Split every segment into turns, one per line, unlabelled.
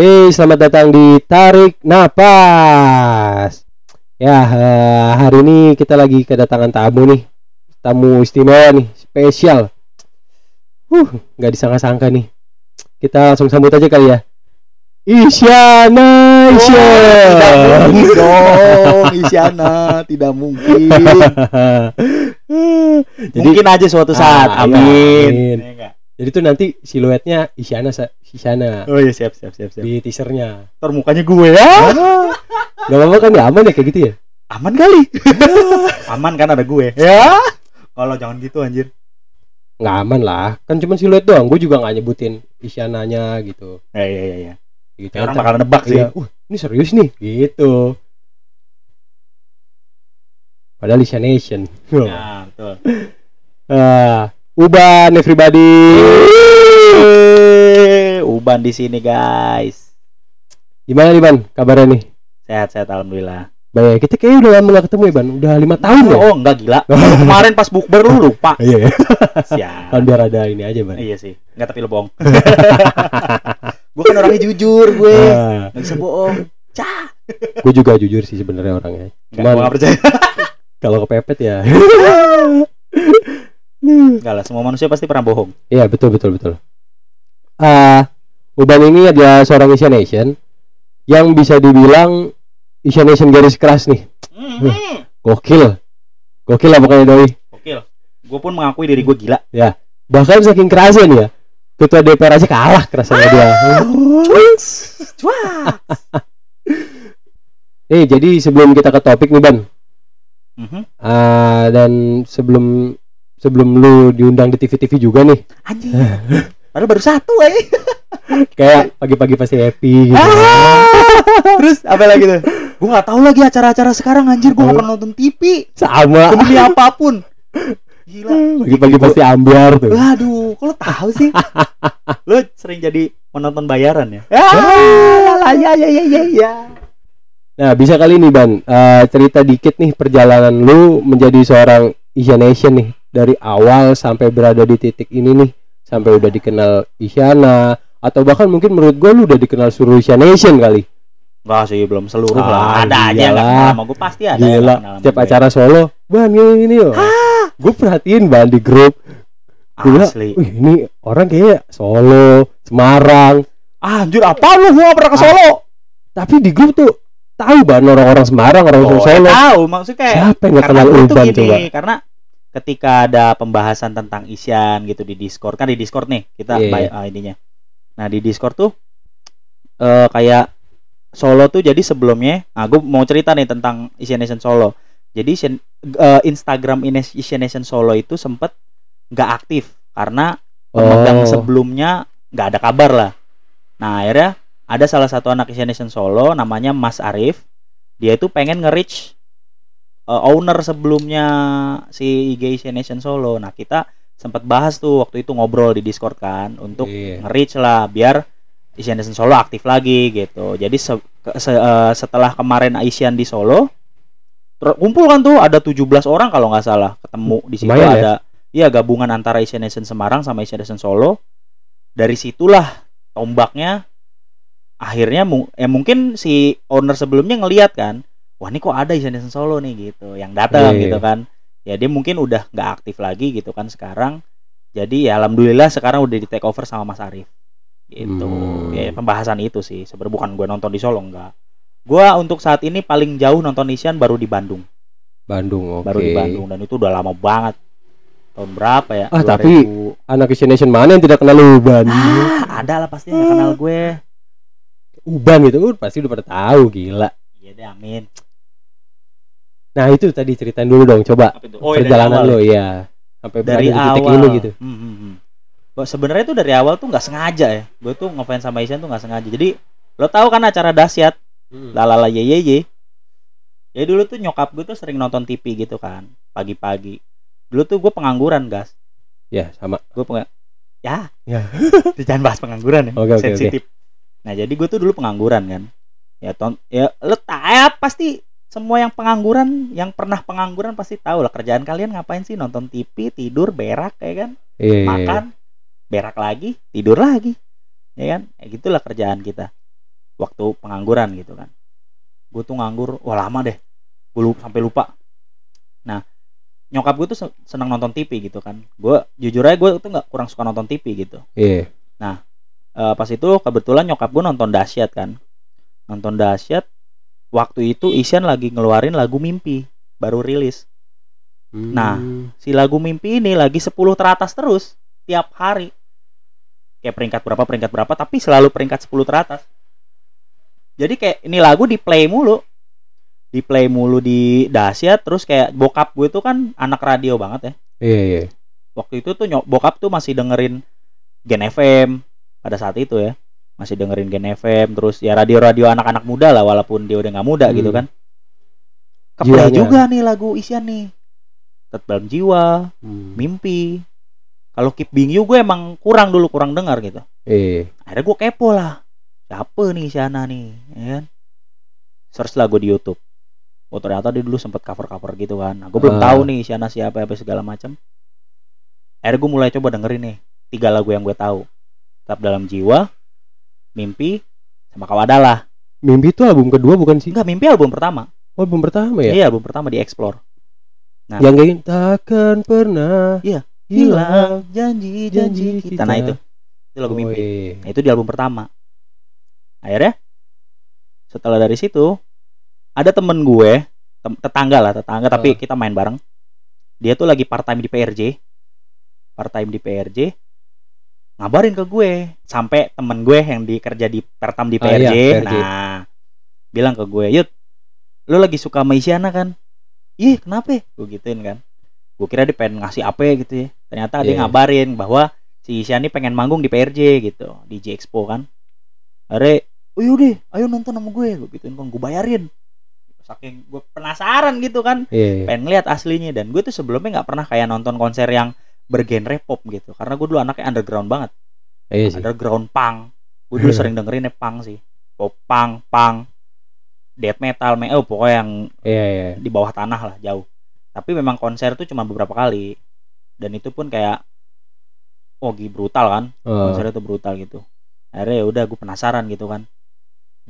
Hey, selamat datang di Tarik Napas. Ya, eh, hari ini kita lagi kedatangan tamu nih. Tamu istimewa nih, spesial. Uh, nggak disangka-sangka nih. Kita langsung sambut aja kali ya. Isyana,
tidak
Isyana.
mungkin dong Isyana tidak mungkin
Jadi,
mungkin aja suatu saat
Ah, iya,
amin,
amin. Jadi tuh nanti siluetnya Isyana, Isyana.
Oh iya siap siap siap siap.
Di teasernya.
ntar mukanya gue ya.
Gak apa-apa. Kan ya aman ya kayak gitu ya.
aman kali. Aman kan ada gue. Ya? Kalau jangan gitu anjir.
Nggak aman lah. Kan cuma siluet doang. Gue juga nggak nyebutin isyananya gitu.
Ya iya iya iya
gitu.
Ya, orang bakal nebak sih.
Iya, uh ini serius nih. Gitu. Padahal Isyanation.
Ya betul.
Ah uban everybody
Eh, uban di sini guys.
Gimana nih ban? Kabarnya nih?
Sehat sehat alhamdulillah.
Baik, kita kayaknya udah lama gak ketemu ya Ban. Udah lima tahun ya?
Oh enggak gila. Kemarin pas bukber lu lupa.
Iya
siap.
Kan biar ada ini aja Ban.
Iya sih. Enggak tapi lu bohong. Gue kan orangnya jujur gue.
Ah,
nggak bisa bohong. Cah.
Gue juga jujur sih sebenarnya orangnya.
Enggak,
Cuman
gue nggak percaya.
kalau kepepet ya
Enggak lah, semua manusia pasti pernah bohong.
Iya betul betul betul. Ah, Uban ini adalah seorang Asian Nation yang bisa dibilang Asian Nation garis keras nih. Gokil, gokil lah pokoknya doi.
Oke Gue pun mengakui diri gue gila.
Bahkan saking kerasnya nih ya, ketua DPR aja kalah kerasnya dia.
Wah.
Eh jadi sebelum kita ke topik nih Ban,
Mhm.
ah, dan sebelum sebelum lu diundang di TV-TV juga nih,
Anjing. Padahal baru satu eh.
kayak pagi-pagi pasti happy gitu.
Terus apa lagi tuh? Gue nggak tahu lagi acara-acara sekarang anjir. Gue nggak pernah nonton TV.
Sama,
Demi apa pun. Gila.
pagi-pagi pasti ambiar tuh.
Waduh, kok lo tahu sih? lo sering jadi penonton bayaran ya?
Ah,
ya ya ya ya ya.
Nah, bisa kali nih Ban, eh, cerita dikit nih perjalanan lu menjadi seorang Asian Nation nih dari awal sampai berada di titik ini nih, sampai udah dikenal Isyana atau bahkan mungkin menurut gua lu udah dikenal seluruh Asian Nation kali.
Enggak sih, belum seluruh
Ah,
lah. Ada aja yang kenal sama gue pasti ada. yang
Gila,
kenal sama
setiap
gue.
acara solo, Ban gini gini yo. Gue perhatiin Ban di grup, gue bilang,
Asli.
wih ini orang kayaknya Solo, Semarang,
Ah, anjir apa lu? Gua pernah ke
Ah,
Solo.
tapi di grup tuh tahu Ban orang-orang Semarang, orang-orang
Oh,
Solo.
ya tahu maksudnya kayak
Siapa yang kenal
gue tuh gini,
coba?
karena ketika ada pembahasan tentang Isyan gitu di Discord kan di Discord nih kita
Iya.
bay- ah, ininya. Nah di Discord tuh eh kayak Solo tuh jadi sebelumnya, nah gue mau cerita nih tentang Asian Nation Solo. Jadi Asian- eh, Instagram Asian Nation Solo itu sempet nggak aktif karena pemegang
Oh.
sebelumnya nggak ada kabar lah. Nah akhirnya ada salah satu anak Asian Nation Solo namanya Mas Arif. Dia itu pengen nge-reach uh, owner sebelumnya si IG Nation Solo. Nah kita sempat bahas tuh waktu itu ngobrol di Discord kan untuk
Iya.
nge-reach lah biar Asian Nation Solo aktif lagi gitu. Jadi se- se- uh, setelah kemarin Asian di Solo kumpul kan tuh ada 17 orang kalau nggak salah ketemu di situ
Lumayan ya.
ada iya gabungan antara Asian Nation Semarang sama Asian Nation Solo. Dari situlah tombaknya akhirnya mu- eh, mungkin si owner sebelumnya ngeliat kan, wah ini kok ada Asian Nation Solo nih gitu, yang datang
Iya.
gitu kan. Ya dia mungkin udah nggak aktif lagi gitu kan sekarang. Jadi ya alhamdulillah sekarang udah di take over sama Mas Arif. Gitu.
Hmm.
Ya pembahasan itu sih. Sebenarnya bukan gue nonton di Solo enggak. Gua untuk saat ini paling jauh nonton Asian baru di Bandung.
Bandung, oke.
Baru di Bandung dan itu udah lama banget. Tahun berapa ya?
Ah,
2000.
tapi Anak Asian Nation mana yang tidak kenal Uban?
ah, ada lah pasti yang kenal gue.
Uban gitu, uh, pasti udah pada tahu gila.
Iya deh, amin.
Nah itu tadi ceritain dulu dong, coba
itu? Oh, iya,
perjalanan
awal
lo
ya?
ya sampai
dari
di titik
awal
ini gitu.
Hmm, hmm, hmm. Sebenarnya tuh dari awal tuh nggak sengaja ya. Gue tuh ngefans sama Asian tuh nggak sengaja. Jadi lo tahu kan acara dahsyat
Hmm.
lalala ye ye ye. Jadi dulu tuh nyokap gue tuh sering nonton TV gitu kan pagi-pagi. Dulu tuh gue pengangguran gas.
Ya sama.
Gue peng ya
Ya.
jangan bahas pengangguran ya
oke,
sensitif. Nah jadi gue tuh dulu pengangguran kan. Ya ton ya lo ya pasti semua yang pengangguran yang pernah pengangguran pasti tahu lah kerjaan kalian ngapain sih? Nonton TV tidur berak ya kan?
Iya, iya, iya.
makan berak lagi tidur lagi ya kan? Ya gitulah kerjaan kita. Waktu pengangguran gitu kan. Gue tuh nganggur wah lama deh. Gue lupa, sampai lupa. Nah nyokap gue tuh se- senang nonton TV gitu kan. Gue jujur aja gue tuh nggak kurang suka nonton TV gitu.
Iya.
Eh, pas itu kebetulan nyokap gue nonton dahsyat kan. Nonton dahsyat waktu itu Isyan lagi ngeluarin lagu mimpi baru rilis Nah.
Hmm.
si lagu mimpi ini lagi 10 teratas terus tiap hari kayak peringkat berapa peringkat berapa tapi selalu peringkat 10 teratas jadi kayak ini lagu di play mulu di play mulu di dahsyat terus kayak bokap gue tuh kan anak radio banget ya
Iya, iya.
waktu itu tuh nyok bokap tuh masih dengerin Gen FM pada saat itu ya masih dengerin Gen FM terus ya radio-radio anak-anak muda lah walaupun dia udah nggak muda
Hmm.
gitu kan. Keplay juga nih lagu Isyan nih. Tetap dalam jiwa
Hmm.
mimpi. Kalau Keep Being You gue emang kurang dulu kurang dengar gitu.
Iya.
akhirnya gue kepo lah. Siapa nih Isyana nih ya kan? Search lah gue di YouTube. Oh ternyata dia dulu sempet cover cover gitu kan. Nah, gue belum
Ah.
tahu nih Isyana siapa apa segala macam akhirnya gue mulai coba dengerin nih tiga lagu yang gue tahu. Tetap dalam jiwa mimpi sama kawadalah
Mimpi itu album kedua bukan sih?
enggak mimpi album pertama
Oh, album pertama ya?
iya album pertama di Explore Nah.
Yang kayak takkan pernah
Iya.
hilang
janji
janji
kita nah itu itu lagu
Oh,
mimpi
iya.
Nah, itu di album pertama. Akhirnya setelah dari situ ada temen gue, tem- tetangga lah, tetangga tapi
Ah.
kita main bareng. Dia tuh lagi part time di PRJ. Part time di PRJ. Ngabarin ke gue sampai temen gue yang di kerja di part time di PRJ.
iya, PRJ.
Nah, bilang ke gue, "Yud, lu lagi suka sama Isyana kan?" Ih, kenapa? Gue gituin kan. Gue kira dia pengen ngasih apa gitu ya. Ternyata dia
Iya.
ngabarin bahwa si Isyani pengen manggung di PRJ gitu di J Expo kan Are, oh yaudah ayo nonton sama gue gue gituin kan gue bayarin saking gue penasaran gitu kan
Iya, iya.
pengen ngeliat aslinya dan gue tuh sebelumnya nggak pernah kayak nonton konser yang bergenre pop gitu. Karena gue dulu anaknya underground banget.
Iya sih.
underground punk. Gue dulu sering dengerin punk sih. Pop punk punk death metal me oh pokoknya yang
Iya, iya.
di bawah tanah lah jauh. Tapi memang konser tuh cuma beberapa kali. Dan itu pun kayak oh brutal kan.
Oh.
konsernya tuh brutal gitu. Akhirnya ya udah gue penasaran gitu kan.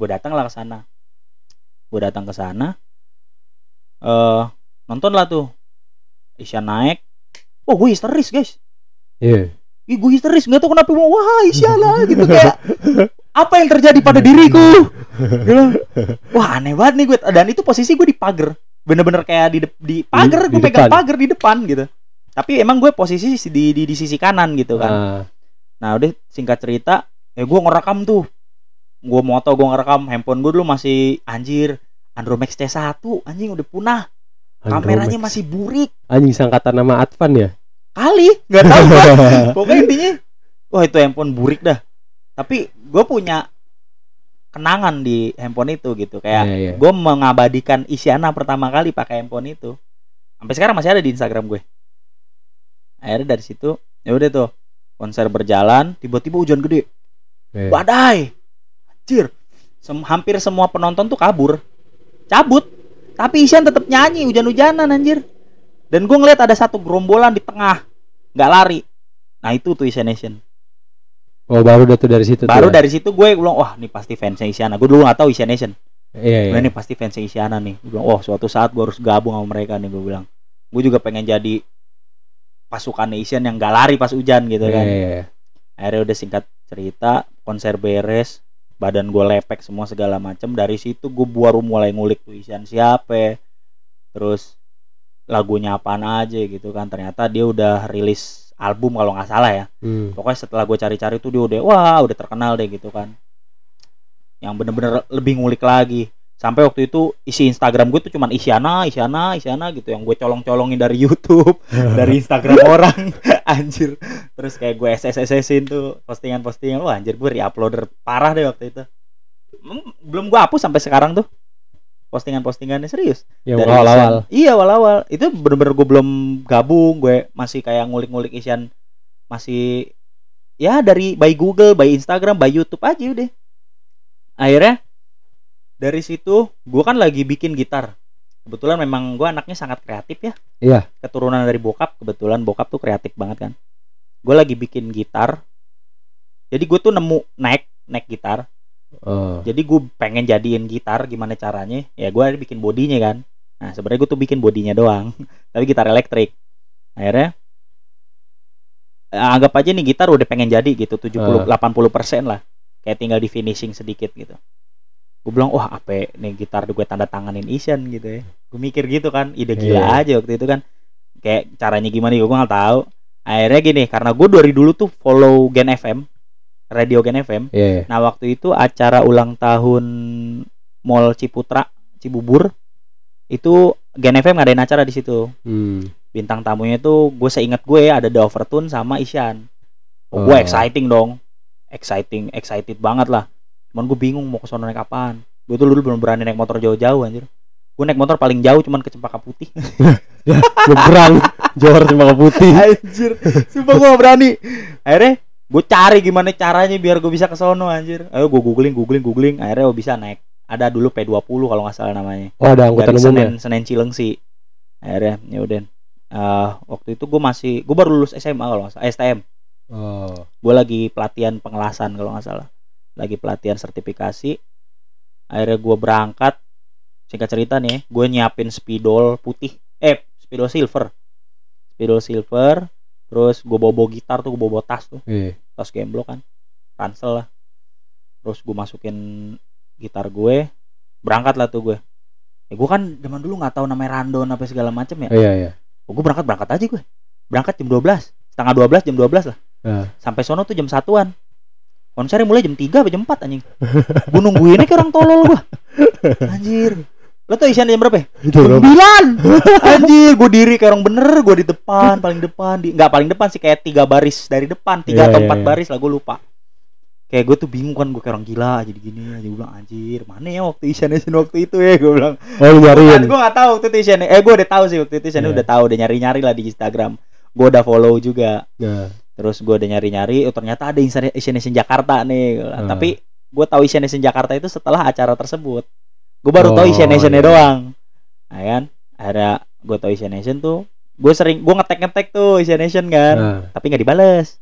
Gue datang lah ke sana. Gue datang ke sana. Eh nonton lah tuh. Isya naik oh gue histeris guys
Iya.
Ih, gue histeris nggak tahu kenapa mau wah Isya lah gitu kayak apa yang terjadi pada diriku Gitu. wah aneh banget nih gue dan itu posisi gue di pagar bener-bener kayak di di pagar gue pegang pagar di depan gitu tapi emang gue posisi di di, di sisi kanan gitu kan
Ah,
Nah udah singkat cerita, ya gue ngerekam tuh. Gue moto gue ngerekam handphone gue dulu masih anjir Andromax T1 anjing udah punah. Kameranya
Andromax.
masih burik.
anjing sangkatan nama Advan ya.
Kali, nggak tahu gua. Pokoknya intinya wah itu handphone burik dah. Tapi gue punya kenangan di handphone itu gitu kayak
Iya, iya.
gue mengabadikan Isyana pertama kali pakai handphone itu. Sampai sekarang masih ada di Instagram gue. Akhirnya dari situ ya udah tuh konser berjalan, tiba-tiba hujan gede.
Iya.
badai anjir Sem- hampir semua penonton tuh kabur cabut tapi Isyan tetap nyanyi hujan-hujanan anjir dan gue ngeliat ada satu gerombolan di tengah. Nggak lari. Nah itu tuh Isyan Nation.
Oh, baru dah tuh dari situ
baru
tuh. ya?
dari situ gue bilang wah ini pasti fansnya Isyana. Gue dulu nggak tahu Isyan Nation.
Iya, iya.
Ini pasti fansnya Isyana nih. Gue bilang wah suatu saat gue harus gabung sama mereka nih gue bilang. Gue juga pengen jadi pasukan Isyan yang gak lari pas hujan gitu
Iya,
kan.
iya, iya.
akhirnya udah singkat cerita konser beres badan gue lepek semua segala macem. Dari situ gue baru mulai ngulik tuh isian siapa. Terus lagunya apaan aja gitu kan. Ternyata dia udah rilis album kalau nggak salah ya.
Hmm.
pokoknya setelah gue cari-cari tuh dia udah wah udah terkenal deh gitu kan. Yang bener-bener lebih ngulik lagi. Sampai waktu itu isi Instagram gue tuh cuman Isyana, Isyana, Isyana gitu yang gue colong-colongin dari YouTube, dari Instagram orang, anjir. Terus kayak gue SSSSin tuh postingan-postingan, wah anjir gue reuploader parah deh waktu itu. Hmm, Belum gue hapus sampai sekarang tuh postingan-postingannya serius. Dari
awal-awal.
Iya awal-awal. Itu bener-bener gue belum gabung, gue masih kayak ngulik-ngulik Isyan masih ya dari by Google, by Instagram, by YouTube aja udah. Akhirnya dari situ gue kan lagi bikin gitar. Kebetulan memang gue anaknya sangat kreatif ya.
Iya.
Keturunan dari bokap, kebetulan bokap tuh kreatif banget kan. Gue lagi bikin gitar. Jadi gue tuh nemu neck, neck gitar.
Oh.
jadi gue pengen jadiin gitar gimana caranya? Ya gue bikin bodinya kan. Nah sebenarnya gue tuh bikin bodinya doang tapi gitar elektrik. Akhirnya eh, anggap aja nih gitar udah pengen jadi gitu 70 80 persen lah. Kayak tinggal di finishing sedikit gitu. Gue bilang wah apa nih gitar gue tanda tanganin Isyan gitu ya. Gue mikir gitu kan ide gila
Iya.
aja waktu itu kan. Kayak caranya gimana juga gue nggak tahu. Akhirnya gini karena gue dari dulu tuh follow Gen FM radio Gen FM
Iya.
Nah waktu itu acara ulang tahun Mall Ciputra Cibubur itu Gen FM ngadain acara di situ.
Hmm.
Bintang tamunya itu gue seingat gue ada The Overtune sama Isyan. Oh, gue
Oh.
exciting dong, exciting, excited banget lah. Cuman gue bingung mau ke sono naik apaan. Gue tuh dulu belum berani naik motor jauh-jauh anjir. Gue naik motor paling jauh cuman ke Cempaka Putih.
Nyebrang Johor Cempaka Putih.
anjir, sumpah gue gak berani. Akhirnya gue cari gimana caranya biar gue bisa ke sono anjir. Ayo gue googling, googling, googling. Akhirnya gue bisa naik. Ada dulu P20 kalau nggak salah namanya.
Oh, ada angkutan umum ya?
Senen Senen Cilengsi akhirnya ya udah Eh, waktu itu gue masih gue baru lulus SMA kalau nggak salah eh, STM
Oh.
gue lagi pelatihan pengelasan kalau nggak salah lagi pelatihan sertifikasi akhirnya gue berangkat singkat cerita nih gue nyiapin spidol putih eh spidol silver spidol silver terus gue bawa, bawa gitar tuh gue bawa, bawa tas tuh.
Iya.
tas gemblo kan. Ransel lah. Terus gue masukin gitar gue. Berangkat lah tuh gue. Ya gue kan zaman dulu nggak tahu namanya random apa segala macem ya.
Iya iya.
oh, gue berangkat berangkat aja gue. Berangkat jam 12 setengah 12 jam 12 lah.
Ah.
sampai sono tuh jam satuan. Konsernya mulai jam 3 sampai jam 4 anjing. Gue nungguinnya kayak orang tolol gue anjir lo tau isian jam berapa ya? Sembilan. Anjir gue diri kayak orang bener Gue di depan Paling depan di, Nggak paling depan sih Kayak tiga baris dari depan Tiga
Iya,
atau
iya,
empat
iya.
baris lah Gue lupa. Kayak gue tuh bingung kan Gue kayak orang gila Jadi gini aja Gue bilang anjir Mana ya waktu Isian Isian waktu itu ya? Gue bilang.
Oh, lu nyariin.
Gue gak tahu waktu itu Isian Eh gue udah tahu sih Waktu itu Isian
Iya.
udah tahu Udah nyari-nyari lah di Instagram. Gue udah follow juga.
Nah,
Terus gue udah nyari-nyari Oh ternyata ada Asian Nation Jakarta nih
Hmm.
Tapi gue tahu Asian Nation Jakarta itu setelah acara tersebut Gue baru tahu
Oh,
Asian Nationnya
iya.
doang. Nah kan? Akhirnya gue tahu Asian Nation tuh Gue sering Gue ngetek-ngetek tuh Asian Nation kan?
Nah,
Tapi nggak dibales.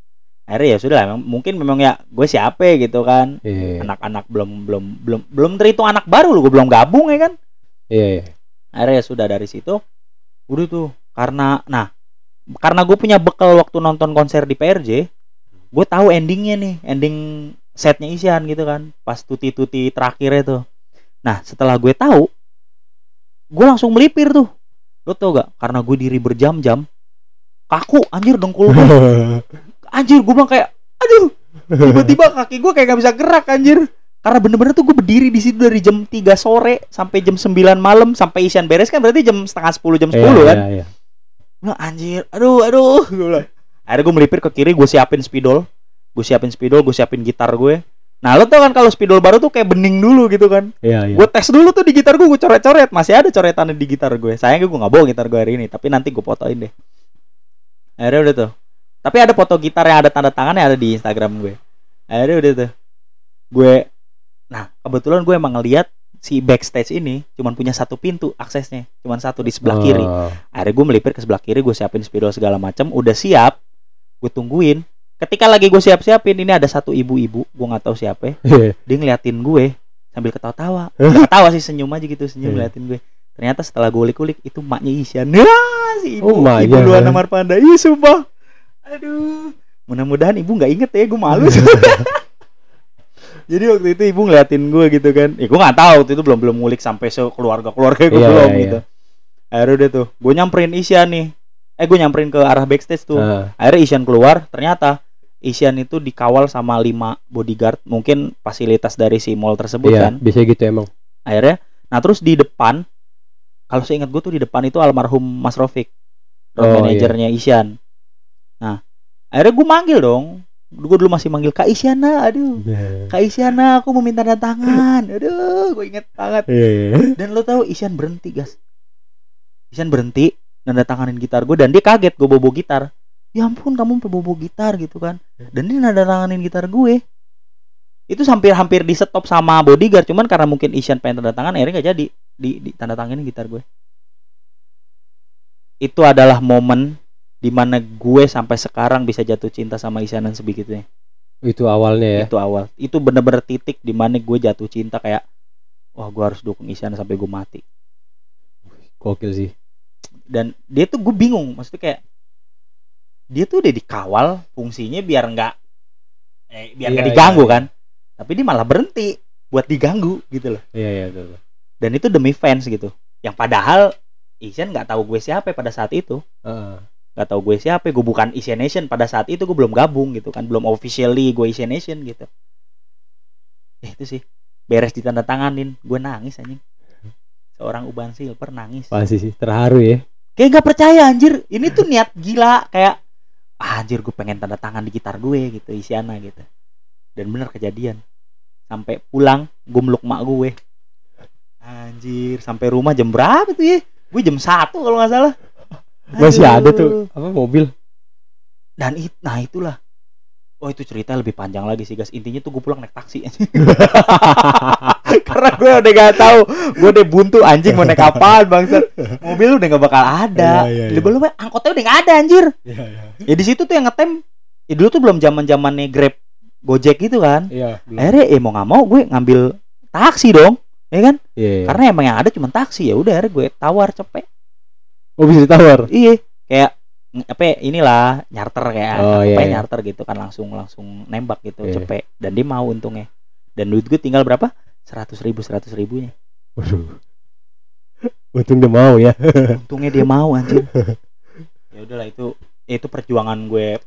Akhirnya ya sudah Mungkin memang ya Gue siapa gitu kan.
Iya.
Anak-anak belum belum belum belum terhitung anak baru lu gue belum gabung ya kan?
Iya, iya.
akhirnya ya sudah dari situ udah tuh karena nah karena gue punya bekal waktu nonton konser di PRJ gue tahu endingnya nih ending setnya Isian gitu kan pas tuti tuti terakhirnya tuh nah setelah gue tahu gue langsung melipir tuh. Lo tau gak? Karena gue diri berjam-jam. Kaku anjir dengkul gue. Anjir gue bilang kayak aduh tiba-tiba kaki gue kayak gak bisa gerak anjir. Karena bener-bener tuh gue berdiri di situ dari jam 3 sore sampai jam 9 malam sampai isian beres kan berarti jam setengah 10 jam 10
Iya,
kan?
Iya, iya.
Nah, anjir aduh aduh. Gue bilang. akhirnya gue melipir ke kiri gue siapin spidol. Gue siapin spidol gue siapin gitar gue nah lo tau kan kalau spidol baru tuh kayak bening dulu gitu kan?
Iya, iya.
gue tes dulu tuh di gitar gue gue coret-coret. Masih ada coretannya di gitar gue sayangnya gue nggak bawa gitar gue hari ini tapi nanti gue fotoin deh. Akhirnya udah tuh. Tapi ada foto gitar yang ada tanda tangannya ada di Instagram gue akhirnya udah tuh. Gue nah kebetulan gue emang ngeliat si backstage ini cuman punya satu pintu aksesnya cuman satu di sebelah kiri.
Oh.
akhirnya gue melipir ke sebelah kiri gue siapin spidol segala macam udah siap gue tungguin ketika lagi gue siap siapin ini ada satu ibu-ibu gue nggak tahu siapa ya.
Iya.
dia ngeliatin gue sambil ketawa-tawa. Nggak ketawa sih senyum aja gitu senyum
Iya.
ngeliatin gue. Ternyata setelah gue ulik-ulik itu maknya Isyan. Wah, si ibu
Oh,
ibu Luana Marpanda ih sumpah. Aduh. Mudah-mudahan ibu nggak inget ya gue malu. Jadi waktu itu ibu ngeliatin gue gitu kan. Eh gue nggak tahu waktu itu belum belum ngulik sampai keluarga keluarga gue
Iya,
belum
iya,
gitu. Akhirnya udah tuh gue nyamperin Isyan nih. Eh gue nyamperin ke arah backstage tuh.
Ah,
akhirnya Isyan keluar ternyata Isyan itu dikawal sama lima bodyguard mungkin fasilitas dari si mall tersebut
Iya,
kan?
bisa gitu emang.
akhirnya nah terus di depan kalau saya ingat gue tuh di depan itu almarhum Mas Rofik
Oh,
manajernya Isyan nah akhirnya gue manggil dong. Gue dulu masih manggil Kak Isyana aduh. Kak Isyana aku mau minta tangan. Aduh gue inget banget.
Iya, iya.
dan lo tahu Isyan berhenti gas Isyan berhenti nanda tanganin gitar gue dan dia kaget gue bobo gitar ya ampun kamu sampai bobo gitar gitu kan. Dan dia nanda tanganin gitar gue. Itu hampir-hampir di stop sama bodyguard cuman karena mungkin Isyan pengen tanda tangan akhirnya nggak jadi. Di, di tanda tanganin gitar gue. Itu adalah momen di mana gue sampai sekarang bisa jatuh cinta sama Isyanan sebegitunya.
Itu awalnya ya.
itu awal. Itu bener-bener titik di mana gue jatuh cinta kayak wah gue harus dukung Isyana sampai gue mati.
Gokil sih.
dan dia tuh gue bingung. Maksudnya kayak dia tuh udah dikawal fungsinya biar nggak eh, biar
Iya,
nggak
iya,
diganggu
iya.
kan. Tapi dia malah berhenti buat diganggu gitu loh.
Iya iya betul.
dan itu demi fans gitu. Yang padahal Isyan nggak tahu gue siapa pada saat itu.
Heeh.
nggak tahu gue siapa gue bukan Asian Nation. Pada saat itu gue belum gabung gitu kan. Belum officially gue Asian Nation gitu. Eh, itu sih. Beres ditandatanganin. Gue nangis anjing. Seorang Uban Silver nangis.
Pasti sih terharu ya.
kayak nggak percaya anjir. Ini tuh niat gila. Kayak ah, anjir gue pengen tanda tangan di gitar gue gitu Isyana gitu. Dan bener kejadian. Sampai pulang gue meluk mak gue anjir sampai rumah jam berapa tuh ya? Gue jam satu kalau nggak salah.
Masih ada tuh apa mobil.
dan it, nah itulah oh itu cerita lebih panjang lagi sih guys intinya tuh gue pulang naik taksi karena gue udah gak tahu gue udah buntu anjing mau naik apaan bangsat mobil udah gak bakal ada
Iya, iya, iya.
Di belum angkotnya udah gak ada anjir
Iya iya.
ya di situ tuh yang ngetem ya dulu tuh belum zaman zamannya grab gojek gitu kan
Iya. belum.
akhirnya eh mau nggak mau gue ngambil taksi dong ya kan
Iya.
karena emang yang ada cuma taksi ya udah akhirnya gue tawar cepet
Oh bisa ditawar.
iya kayak apa ya, inilah nyarter kayak
Oh,
apa
iya,
ya,
iya.
nyarter gitu kan langsung langsung nembak gitu
Iya.
cepet dan dia mau untungnya dan duit gue tinggal berapa seratus ribu seratus ribunya
Waduh. Untung dia mau ya.
untungnya dia mau anjir ya udahlah itu itu perjuangan gue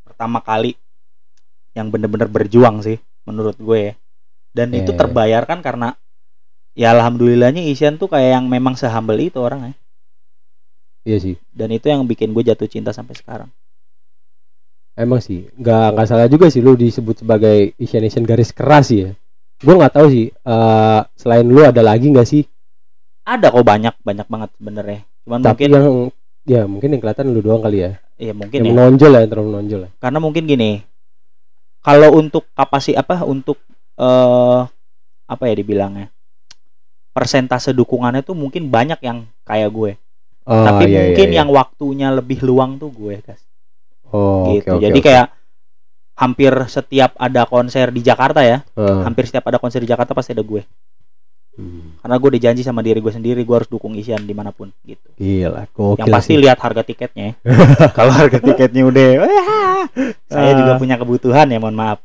pertama kali yang bener-bener berjuang sih menurut gue ya. dan
Iya,
itu
iya.
terbayarkan karena ya alhamdulillahnya Isyan tuh kayak yang memang sehumble itu orangnya
Iya sih.
dan itu yang bikin gue jatuh cinta sampai sekarang
Emang sih, nggak nggak salah juga sih lu disebut sebagai Asian Nation garis keras ya. Gue nggak tahu sih. eh selain lu ada lagi nggak sih?
ada kok banyak banyak banget sebenarnya cuman
Tapi
mungkin
yang ya mungkin yang kelihatan lu doang kali ya.
ya mungkin
yang
ya
menonjol ya, yang terlalu menonjol ya.
karena mungkin gini kalau untuk kapasitas apa untuk eh apa ya dibilangnya persentase dukungannya tuh mungkin banyak yang kayak gue
Oh,
tapi
iya, iya,
mungkin
iya.
yang waktunya lebih luang tuh gue guys
oh,
gitu
oke,
jadi
oke.
kayak hampir setiap ada konser di Jakarta ya
Eh,
hampir setiap ada konser di Jakarta pasti ada gue
hmm,
karena gue udah janji sama diri gue sendiri gue harus dukung Isyan di mana pun gitu
gila, gokil
yang pasti
sih.
lihat harga tiketnya ya. kalau harga tiketnya udah wah, saya
Ah.
juga punya kebutuhan ya mohon maaf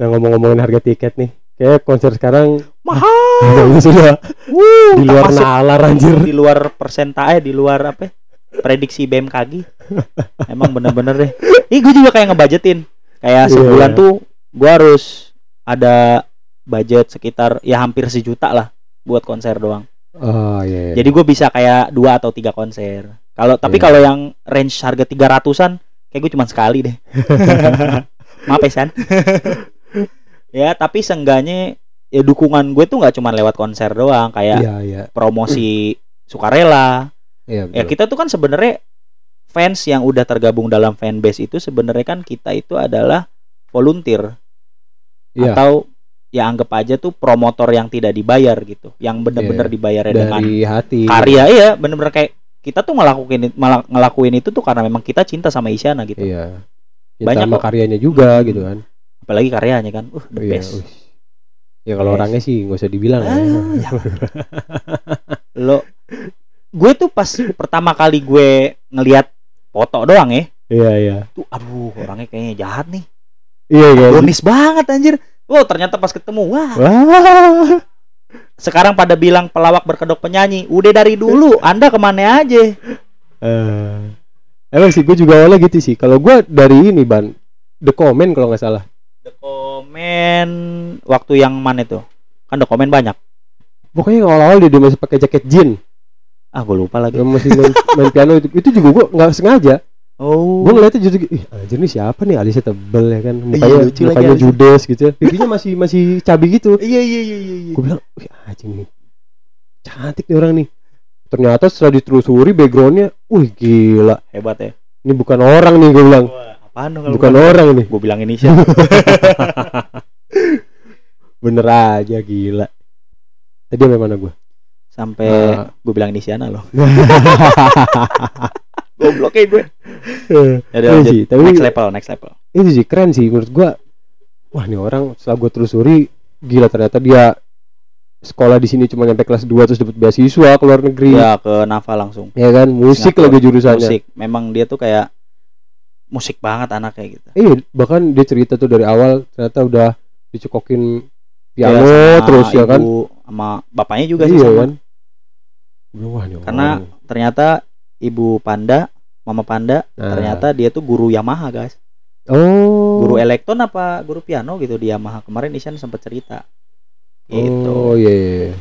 Nah, ngomong-ngomongin harga tiket nih. Kayak konser sekarang
mahal
sudah
Wuh,
di luar nalar anjir.
di luar persentase di luar apa ya, prediksi BMKG emang bener-bener deh ih gue juga kayak ngebudgetin kayak
Iya,
sebulan
iya.
tuh gue harus ada budget sekitar ya hampir sejuta lah buat konser doang
Oh iya. iya.
jadi gue bisa kayak dua atau tiga konser kalau tapi
Iya.
kalau yang range harga tiga ratusan kayak gue cuma sekali deh maaf ya San ya tapi seenggaknya ya dukungan gue tuh nggak cuma lewat konser doang kayak
Iya, iya.
promosi sukarela
Iya,
ya kita tuh kan sebenarnya fans yang udah tergabung dalam fanbase itu sebenarnya kan kita itu adalah volunteer
Iya.
atau ya anggap aja tuh promotor yang tidak dibayar gitu yang bener-bener
Iya.
dibayarnya dengan
hati.
karya iya bener-bener kayak kita tuh ngelakuin ngelakuin itu tuh karena memang kita cinta sama Isyana gitu
Iya. Cinta
Banyak
sama
kok.
karyanya juga
Hmm.
gitu kan.
apalagi karyanya kan uh the
Iya,
best
wih. Ya kalau
Best.
orangnya sih nggak usah dibilang ya.
Ah, jangan. lo gue tuh pas pertama kali gue ngelihat foto doang ya
Iya, iya.
tuh aduh orangnya kayaknya jahat nih
Iya, iya.
Bonis banget anjir wow ternyata pas ketemu wah
Wah.
sekarang pada bilang pelawak berkedok penyanyi udah dari dulu anda ke mana aja
Eh, emang sih gue juga awalnya gitu sih. Kalau gue dari ini ban, the comment kalau nggak salah.
Comment waktu yang mana itu? Kan comment banyak.
Pokoknya awal-awal dia, dia masih pakai jaket jean,
ah gue lupa lagi.
Dia masih main, main piano itu, itu juga gue nggak sengaja.
oh.
Gue ngeliatnya jadi, ih anjir nih siapa nih? Alisnya tebel ya kan, mukanya,
Iya, lucu lagi
mukanya judes gitu, ya. pipinya masih masih cabi gitu.
iya iya iya iya iya.
Gue bilang, wih anjing nih, cantik nih orang nih. Ternyata setelah ditelusuri backgroundnya, wih gila,
hebat ya.
Ini bukan orang nih gue bilang,
Wah, apaan dong kalau
bukan orang nih,
gue bilang ini sih
bener aja gila. Tadi sampai mana gue?
sampai
Nah.
gue bilang ini Siana loh gue. Ya udah lanjut.
sih, tapi
next level next level.
itu sih keren sih menurut gua. Wah ini orang setelah gue telusuri gila ternyata dia sekolah di sini cuma nyampe kelas 2 terus dapat beasiswa ke luar negeri.
Ya ke Nafa langsung.
Ya kan? Musik
Singapura.
lagi jurusannya.
Musik. Memang dia tuh kayak musik banget anaknya gitu.
Iya bahkan dia cerita tuh dari awal ternyata udah dicekokin piano
Ya,
terus ya kan?
sama bapaknya juga sih
iya
sama.
kan? Wah ini
Karena
orang.
ternyata ibu panda mama panda
Nah.
ternyata dia tuh guru Yamaha guys.
Oh.
Guru elektron apa guru piano gitu di Yamaha. Kemarin Isyan sempat cerita. Gitu.
Oh iya, iya, iya.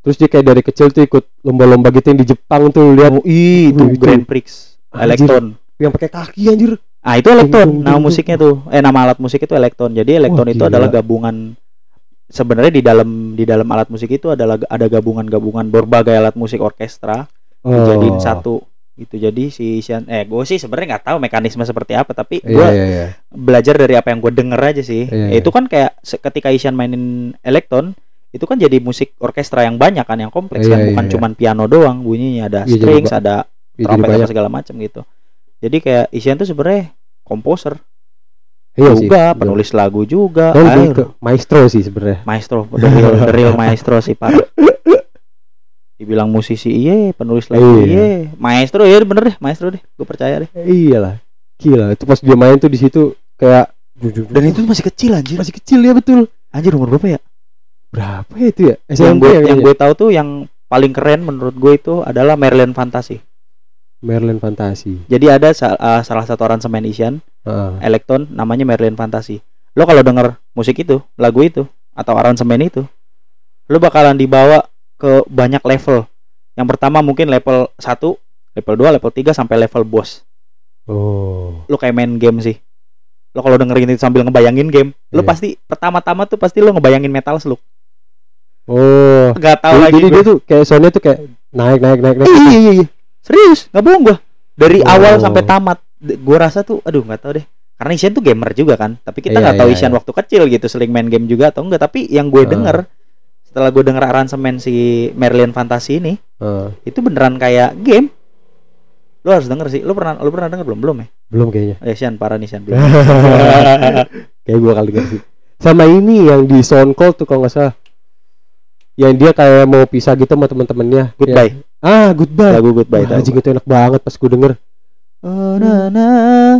terus dia kayak dari kecil tuh ikut lomba-lomba gitu yang di Jepang tuh lihat.
Oh, ih, itu Grand Prix elektron
yang pakai kaki anjir.
Ah itu elektron. Nama musiknya tuh eh nama alat musik itu elektron. Jadi elektron
Wah,
itu
gila.
adalah gabungan sebenarnya di dalam di dalam alat musik itu adalah ada gabungan-gabungan berbagai alat musik orkestra
oh.
dijadiin satu. Gitu. Jadi si Isyan eh gue sih sebenarnya nggak tahu mekanisme seperti apa tapi gue
iya iya iya.
belajar dari apa yang gue denger aja sih.
Iya,
itu kan kayak ketika Isyan mainin elektron itu kan jadi musik orkestra yang banyak kan yang kompleks
Iya,
kan.
Iya,
bukan
iya.
cuman piano doang bunyinya ada
Iya, jadi
strings, ada
Iya,
trompet apa segala macam gitu. Jadi kayak Isyan tuh sebenarnya komposer
iya sih
juga, penulis lagu juga,
Oh,
air,
ke maestro sih sebenarnya
maestro, the real, the real maestro sih parah. Dibilang musisi iya, penulis lagu
Iya.
iya, maestro ya bener deh, maestro deh, gue percaya deh.
iyalah gila itu pas dia main tuh di situ kayak
Dan itu masih kecil anjir.
masih kecil ya betul
Anjir umur berapa ya?
berapa ya itu ya
yang
SMP
gue
ya
yang gue tahu tuh yang paling keren menurut gue itu adalah Maryland Fantasy.
Merlin Fantasi
Jadi ada uh, salah satu aransemen Isian
Heeh.
Electron namanya Maryland Fantasy. Lo kalau denger musik itu, lagu itu atau aransemen itu, lo bakalan dibawa ke banyak level. Yang pertama mungkin level 1, level 2, level 3 sampai level boss.
oh
Lo kayak main game sih. Lo kalau dengerin itu sambil ngebayangin game, lo
Iya.
pasti pertama-tama tuh pasti lo ngebayangin Metal Slug.
oh
Gak tahu
jadi,
lagi
jadi
gue.
dia tuh kayak soundnya tuh kayak naik naik naik naik
iya iya iya, iya. Serius? Nggak bohong gua. Dari
Oh.
awal sampai tamat gua rasa tuh aduh nggak tahu deh. Karena Isian tuh gamer juga kan tapi kita
Iya,
nggak tahu
iya,
Isian
iya.
waktu kecil gitu sering main game juga atau enggak tapi yang gue
Ah.
denger setelah gue denger aransemen si Marilyn Fantasy ini
Heeh.
itu beneran kayak game. Lu harus denger sih. Lu pernah lu pernah denger belum? Belum ya?
Belum kayaknya.
Oh, ya Sian parah nih Sian belum.
Kayak gua kali denger sih. Sama ini yang di Soundcloud tuh kalau nggak salah yang dia kayak mau pisah gitu sama teman-temannya
goodbye
Ya. ah goodbye
lagu goodbye
Wah, anjing itu enak banget pas gue denger
Oh, na na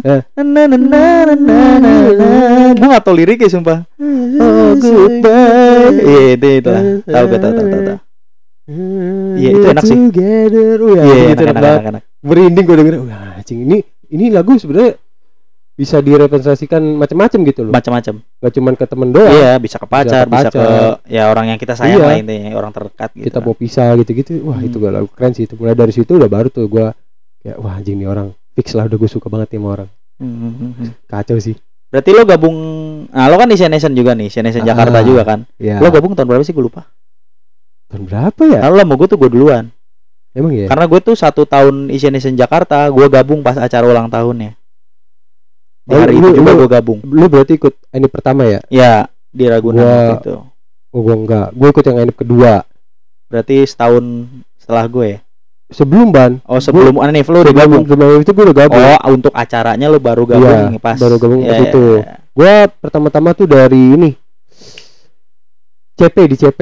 Eh.
na na na na na na na. Gua nggak tahu liriknya sumpah. Oh goodbye. Iya itu itu lah. Tahu gak tahu tahu tahu. tahu. Iya, itu enak sih.
Together. Oh, ya,
Iya
itu
enak
enak,
enak enak. enak.
Merinding gue denger. Wah, anjing ini ini lagu sebenarnya bisa direpresentasikan macam-macam gitu loh.
Macam-macam.
Gak cuman ke temen doang.
Iya bisa ke pacar,
ke
bisa ke ya orang yang kita sayang
Iya.
lah intinya orang terdekat gitu.
Kita
kan.
mau pisah gitu-gitu. Wah,
Hmm.
itu gak lagu keren sih. Itu mulai dari situ udah baru tuh gua kayak wah anjing nih orang fix lah udah gue suka banget sama orang.
Hmm, hmm, hmm, hmm.
Kacau sih.
Berarti lo gabung Nah lo kan di Nation juga nih Nation Jakarta
Ah.
juga kan
Ya.
Lo gabung tahun berapa sih gue lupa
tahun berapa ya?
Kalau lo mau gue tuh gue duluan
Emang ya?
Karena gue tuh satu tahun Nation Jakarta Gue gabung pas acara ulang tahunnya Di
Oh,
hari
lu-
itu juga
lu-
gue gabung
Lu berarti ikut ini pertama ya?
Ya di Ragunan
Gua-
itu
Oh, gua enggak. Gue ikut yang ini kedua.
Berarti setahun setelah gue ya
Sebelum ban.
Oh sebelum Anif lo udah
Sebelum
gabung
sebelum itu gue udah gabung.
Oh untuk acaranya lo baru gabung
Iya,
pas
baru gabung pas
Iya,
itu.
iya, iya.
Gua pertama-tama tuh dari ini CP di CP.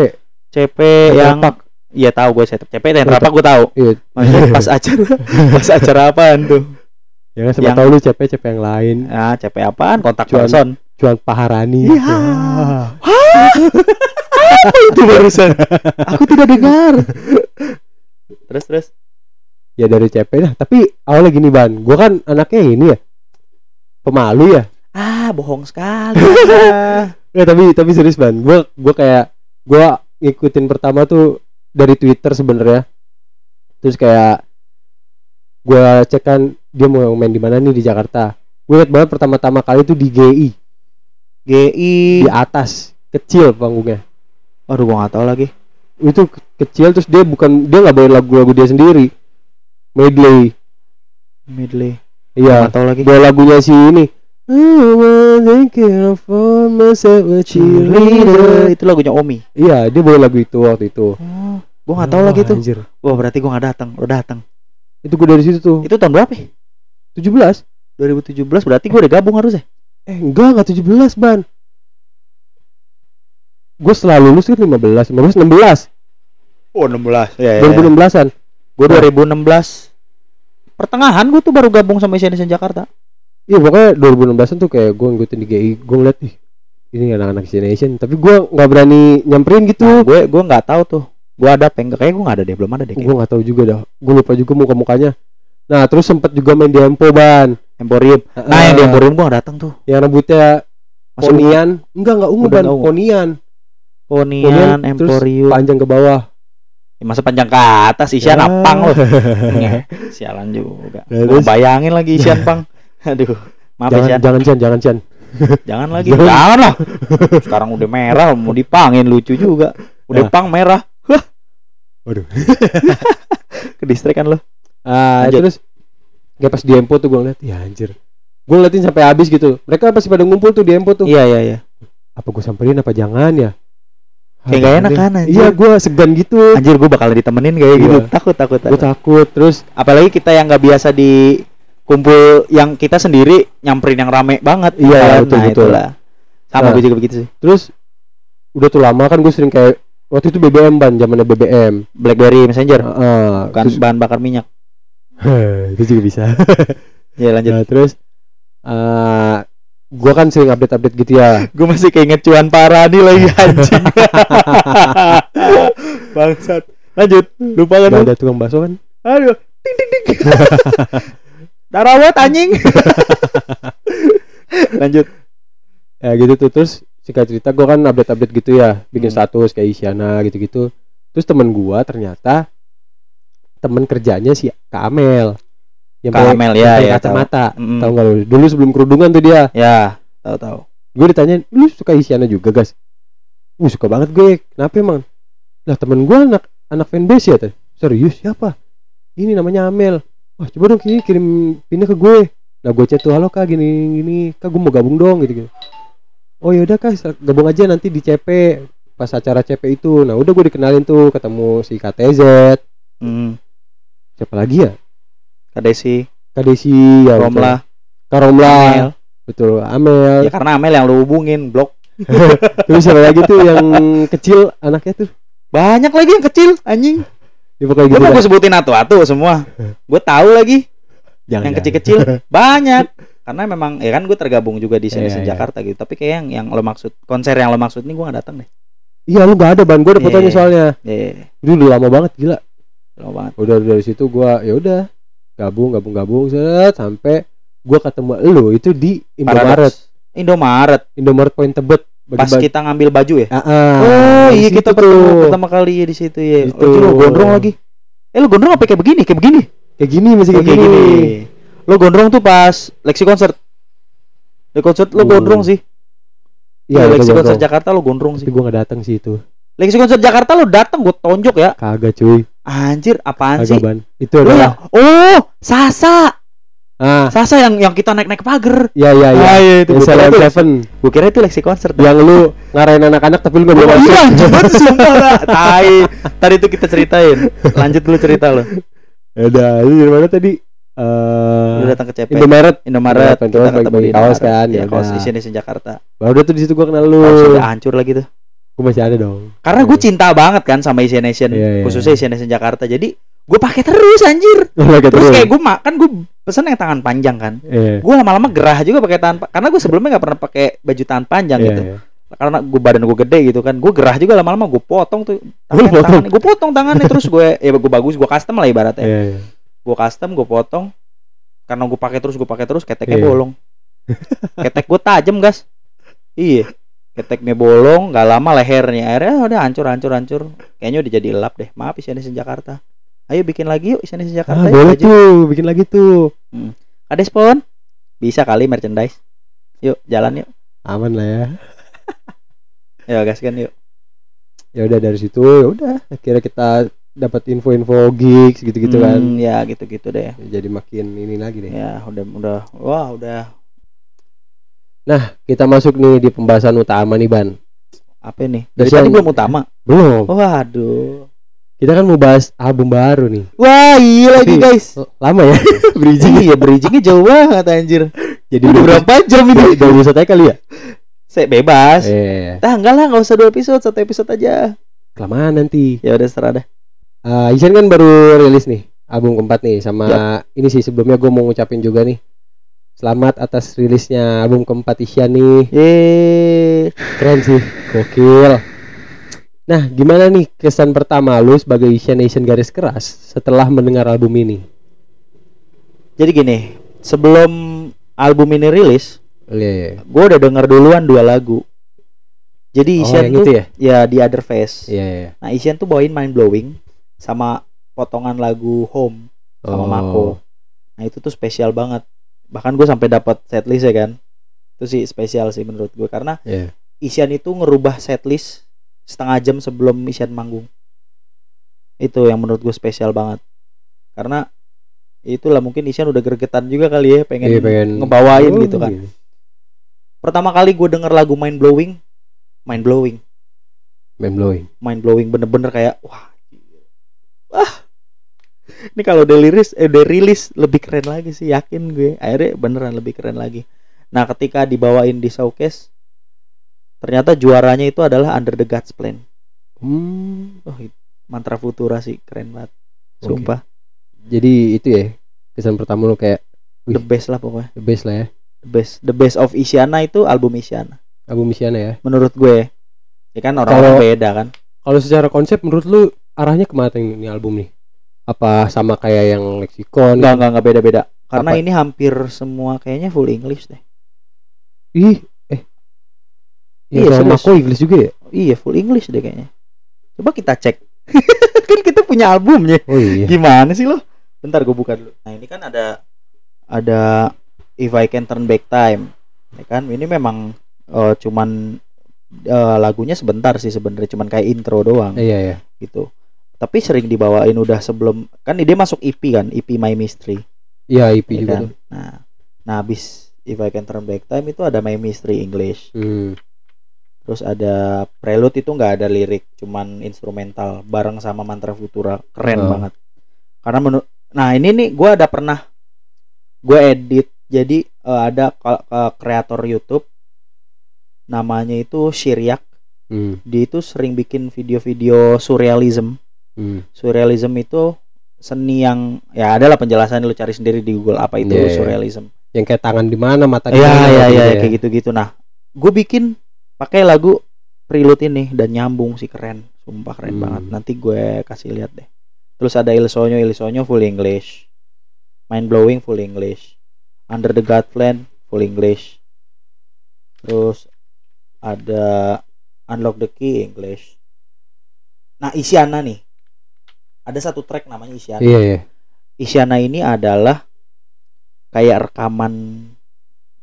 CP
Yang Tepak.
Iya tahu gue CP CP dan
Oh,
apa gue tahu
Iya.
Maksudnya pas acara Pas acara apaan tuh
Ya kan siapa
Yang-
tahu lu CP CP yang lain.
Ah, CP apaan? Kontak
Cuan.
person.
Cuan Paharani.
Iya. itu barusan. Aku tidak dengar. terus terus.
Ya dari CP dah. Tapi awalnya gini ban. Gua kan anaknya ini ya. Pemalu ya.
Ah, bohong sekali.
Ya tapi tapi serius ban. Gua gua kayak gua ngikutin pertama tuh dari Twitter sebenarnya. Terus kayak gua cek kan dia mau main di mana nih di Jakarta. Gue liat banget pertama-tama kali tuh di GI
GI.
di atas kecil panggungnya.
Aduh, gua nggak tahu lagi.
Itu ke- kecil terus dia bukan dia nggak bawain lagu-lagu dia sendiri. Medley.
Medley.
Iya.
Tahu lagi.
Bawa lagunya si ini. I wanna care for myself a cheerleader.
Itu lagunya Omi.
Iya, dia bawa lagu itu waktu itu.
Oh, gua nggak tahu lagi tuh.
Anjir.
Wah, berarti gua nggak datang. Lo datang.
Itu gue dari situ tuh.
Itu tahun berapa? ya?
17.
2017 berarti gua udah gabung harusnya.
eh enggak enggak 17 ban gue setelah lulus kan 15 15 16
Oh 16 ya,
2016an
Gue 2016 Pertengahan gue tuh baru gabung sama Asian Nation Jakarta
iya pokoknya 2016an tuh kayak gue ngikutin di GI gue ngeliat ih ini anak-anak Nation tapi gue nggak berani nyamperin gitu
Nah, gue gue nggak tahu tuh Gue ada apa enggak Kayaknya gue nggak ada deh Belum ada deh
gue nggak tahu juga dah. Gue lupa juga muka mukanya nah terus sempet juga main di Empo ban.
Emporium. Nah yang di Emporium gue gak datang tuh.
Yang rambutnya ponian. Enggak enggak ungu ban. ponian.
Ponian
Ponian, terus
Emporium.
panjang ke bawah.
Ya, Masa panjang ke atas Isian
Ya.
apang loh Nge, Sialan juga.
Nah,
bayangin lagi Isian pang Aduh Maaf
jangan
Isian
jangan Chan jangan Chan.
Jangan lagi.
Jangan.
Jangan lah. Sekarang udah merah Mau dipangin lucu juga. Udah
Ya.
pang merah.
Waduh.
Ke distrik kan lo
ah
Lanjut.
terus kayak pas di Empo tuh gue ngeliat ya anjir gue ngeliatin sampai habis gitu mereka pasti pada ngumpul tuh di Empo tuh
Iya iya iya
apa gue samperin apa jangan ya
Kayak gak enak kan anjir
iya gue segan gitu
Anjir gue bakal ditemenin kayak gitu
Iya.
Takut takut,
gue
takut.
terus
Apalagi kita yang nggak biasa di kumpul yang kita sendiri nyamperin yang rame banget
Iya,
kan?
betul,
nah,
betul.
itulah. sama
Nah.
gue juga begitu sih
terus udah tuh lama kan gue sering kayak waktu itu BBM ban zamannya BBM
BlackBerry Messenger?
Heeh.
bukan
Terus-
bahan bakar minyak.
Itu juga bisa.
Ya lanjut.
Nah, terus eh gue kan sering update update gitu ya.
Gue masih keinget cuan parani lagi anjing. Bangsat. Lanjut. Lupa kan
ada tukang bakso kan?
Aduh. Ting ting ting darawat anjing. Lanjut.
Ya gitu tuh. Terus singkat cerita gue kan update update gitu ya. Bikin
Hmm.
status kayak Isyana gitu gitu terus temen gue ternyata temen kerjanya si Kak Amel. Yang
Kak Amel, ya, ya,
kacamata.
Mm.
tahu nggak lu? Dulu sebelum kerudungan tuh dia.
Ya tahu tahu
gue ditanya lu suka Isyana juga guys uh suka banget gue kenapa emang? Lah temen gue anak anak fanbase ya teh. Serius siapa? Ini namanya Amel. Wah coba dong kirim pinnya ke gue. Nah gue chat tuh halo kak gini gini. Kak gue mau gabung dong gitu gitu oh yaudah kak gabung aja nanti di CP pas acara CP itu. Nah udah gue dikenalin tuh ketemu si KTZ
hmm.
siapa lagi ya?
Kadesi
Kak Desi ya.
Romla
Kak Romla
Amel.
betul Amel.
Ya karena Amel yang lu hubungin blok.
Terus siapa lagi tuh yang kecil anaknya tuh?
Banyak lagi yang kecil anjing.
Dia pokoknya
Gue
gitu
mau sebutin atu-atu semua. Gue tahu lagi.
Jangan,
yang kecil-kecil banyak. Karena memang ya kan gue tergabung juga di sini
Iya, iya.
Jakarta gitu. Tapi kayak yang yang lo maksud konser yang lo maksud ini gue gak datang deh.
Iya lu gak ada ban gue ada fotonya
Iya.
soalnya.
Iya,
Itu udah lama banget gila.
lama banget.
Udah dari situ gua ya udah gabung gabung gabung set sampai gua ketemu lu itu di Indomaret.
Indomaret.
Indomaret Point Tebet.
Pas
Bagi-bagi-
kita ngambil baju ya.
Ah, ah,
oh iya kita pertama, pertama kali ya di situ ya. Oh, itu lo gondrong lagi. Eh lo gondrong apa kayak begini? Kayak begini.
kayak gini masih
Oh,
kayak, gini.
Lo gondrong tuh pas Lexi concert. Di concert lo gondrong sih.
Iya,
Iya, Lexi concert
gondrong.
Jakarta lo gondrong sih.
Gua gak datang sih itu.
Lexi concert Jakarta lo datang gue tonjok ya.
Kagak cuy.
Anjir, apaan sih?
Kagak ban. Itu adalah
ya? Oh, Sasa.
ah
Sasa yang yang kita naik-naik pagar.
iya iya iya.
Ah, iya, itu
Yang Seven
Gue kira itu Lexi concert.
yang lu ngarahin anak-anak tapi lu gak
Oh,
boleh masuk.
iya, coba tuh sumpah? Tai. Tadi itu kita ceritain. Lanjut dulu cerita lo.
Ya udah, lu dari mana tadi? Eh
Lu datang ke CP.
Indomaret.
Indomaret.
Indomaret,
Kita ketemu di
kaos kan,
Iya,
ya
kaos. Asian Nation Jakarta.
Baru udah tuh di situ gua kenal lu.
Kaos udah hancur lagi tuh.
Gua masih ada dong.
Karena gue cinta banget kan sama Asian Nation,
Iya, iya.
khususnya Asian Nation Jakarta. Jadi gue pakai terus anjir.
Lagi
Terus kayak gue makan gue pesen yang tangan panjang kan.
Iya.
Gue lama-lama gerah juga pakai tangan karena gue sebelumnya nggak pernah pakai baju tangan panjang
Iya,
gitu.
iya.
Karena gue badan gue gede gitu kan. Gue gerah juga lama-lama gue potong tuh
potong?
tangannya. Gue potong tangannya terus gue ya gue bagus gue custom lah ibaratnya.
Iya, iya.
Gue custom gue potong karena gue pakai terus gue pakai terus keteknya
Iya.
bolong. Ketek gue tajam gas. Iya. Keteknya bolong, nggak lama lehernya akhirnya udah hancur hancur hancur. Kayaknya udah jadi lap deh. Maaf Isian Nation Jakarta. Ayo bikin lagi yuk Isian Nation Jakarta.
Ah, boleh tuh, bikin lagi tuh.
Ada spon? Bisa kali merchandise. Yuk jalan yuk.
Aman lah ya.
Ya gas kan yuk.
Ya udah dari situ ya udah akhirnya kita dapat info-info gigs gitu-gitu kan.
Hmm, Ya gitu-gitu deh.
Jadi makin ini lagi deh.
Ya udah udah wah udah
Kita masuk nih di pembahasan utama nih, Ban.
apa nih? Dari
Bisa-
tadi belum utama.
Belum.
Waduh.
Kita kan mau bahas album baru nih.
Wah, iya lagi guys.
Lama ya bridging.
Iya, bridgingnya jauh banget anjir.
Jadi
Udah berapa jam ini?
episode aja kali ya?
Saya bebas.
Eh,
Ah enggak lah, nggak usah dua episode, satu episode aja.
kelamaan nanti.
Ya udah serah dah.
Eh, Isyan kan baru rilis nih album keempat nih sama ini sih sebelumnya gue mau ngucapin juga nih selamat atas rilisnya album keempat Isyan nih
Yeay.
keren sih gokil nah gimana nih kesan pertama lu sebagai Isyan Nation garis keras setelah mendengar album ini
Jadi gini, sebelum album ini rilis,
Iya, iya.
gue udah denger duluan dua lagu. Jadi
Oh,
Isyan
yang
tuh
itu ya?
ya di Other Face.
Iya, iya.
Nah Isyan tuh bawain Mind Blowing sama potongan lagu Home sama
Oh.
Mako. Nah itu tuh spesial banget. Bahkan gue sampai dapat setlist ya kan. Itu sih spesial sih menurut gue karena
Iya.
Isyan itu ngerubah setlist setengah jam sebelum Isyan manggung. Itu yang menurut gue spesial banget. Karena itulah mungkin Isyan udah gregetan juga kali ya pengen,
Iya, pengen
ngebawain
Oh,
gitu kan. Pertama kali gue denger lagu Mind Blowing, Mind Blowing,
Mind blowing.
Mind Blowing bener-bener kayak wah. Wah. Ini kalau udah liris, eh, udah rilis lebih keren lagi sih, yakin gue. Akhirnya beneran lebih keren lagi. Nah, ketika dibawain di showcase, ternyata juaranya itu adalah Under the God's Plan.
Hmm.
Oh, mantra Futura sih keren banget. Sumpah,
Jadi itu ya kesan pertama lu kayak
the
Wih.
best lah pokoknya.
the best lah ya
The best, the best of Isyana itu album Isyana.
album Isyana ya.
Menurut gue. Ya kan orang-orang beda kan.
Kalau secara konsep menurut lu arahnya ke mana ini album nih? Apa sama kayak yang Lexicon?
Enggak, enggak, enggak beda-beda. Karena
Apa?
ini hampir semua kayaknya full English deh.
Ih, eh. Iya,
Iya,
sama kok Inggris juga ya?
Iya, full English deh kayaknya. Coba kita cek. kan kita punya albumnya.
Oh iya.
Gimana sih lo? Bentar gue buka dulu. Nah, ini kan ada ada If I Can Turn Back Time. Ya kan? Ini memang eh, cuman eh, lagunya sebentar sih sebenarnya cuman kayak intro doang
Iya, iya.
gitu. Tapi sering dibawain udah sebelum kan dia masuk EP kan, EP My Mystery.
Iya, IP
ya
juga
kan?
tuh.
Nah, nah habis If I Can Turn Back Time itu ada My Mystery English.
Hmm.
Terus ada Prelude itu nggak ada lirik, cuman instrumental bareng sama Mantra Futura. Keren
Oh.
banget. Karena menurut Nah, ini nih gua ada pernah gue edit. Jadi eh, ada kreator YouTube namanya itu Syriak.
Hmm.
Dia itu sering bikin video-video surrealism.
Hmm.
Surrealism itu seni yang ya adalah penjelasan lu cari sendiri di Google apa itu
Iya, iya.
surrealism.
Yang kayak tangan di mana, mata di
Iya
mana,
iya iya
ya.
kayak gitu-gitu. Nah, gue bikin pakai lagu Prelude ini dan nyambung sih keren, sumpah keren
Hmm.
banget. Nanti gue kasih lihat deh. Terus ada Il Sogno, Il Sogno full English. Mind Blowing full English. Under the God Plan full English. Terus ada Unlock the Key English. Nah, Isyana nih. Ada satu track namanya Isyana.
Iya, iya.
Isyana ini adalah kayak rekaman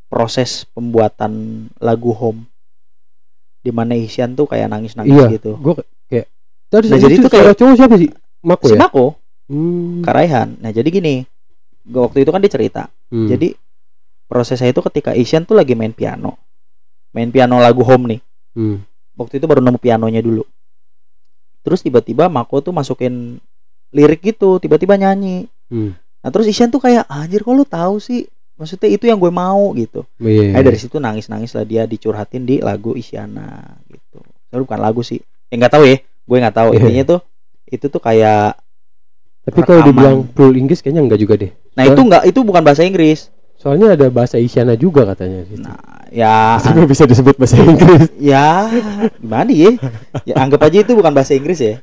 proses pembuatan lagu Home di mana Isyan tuh kayak nangis-nangis
Iya.
gitu.
Gua kayak tadi
Nah, jadi itu kayak-
cowok siapa sih? Mako
Si
ya?
Mako,
Hmm.
Karaihan. Nah, jadi gini. gua Waktu itu kan dia cerita.
Hmm.
Jadi prosesnya itu ketika Isyan tuh lagi main piano. Main piano lagu Home nih.
Hmm.
Waktu itu baru nemu pianonya dulu. Terus tiba-tiba Mako tuh masukin lirik gitu, tiba-tiba nyanyi.
Hmm.
Nah, terus Isyan tuh kayak anjir kok lu tahu sih? Maksudnya itu yang gue mau gitu.
Iya.
Eh dari situ nangis-nangis lah dia dicurhatin di lagu Isyana gitu. Tapi bukan lagu sih. Ya nggak tahu ya. Gue nggak tahu.
Iya.
Intinya tuh itu tuh kayak
Tapi kalau dibilang full Inggris kayaknya enggak juga deh.
nah
Soalnya-
itu nggak itu bukan bahasa Inggris.
Soalnya ada bahasa Isyana juga katanya gitu.
Nah, ya
bisa disebut bahasa Inggris.
ya gimana ya? Ya anggap aja itu bukan bahasa Inggris ya.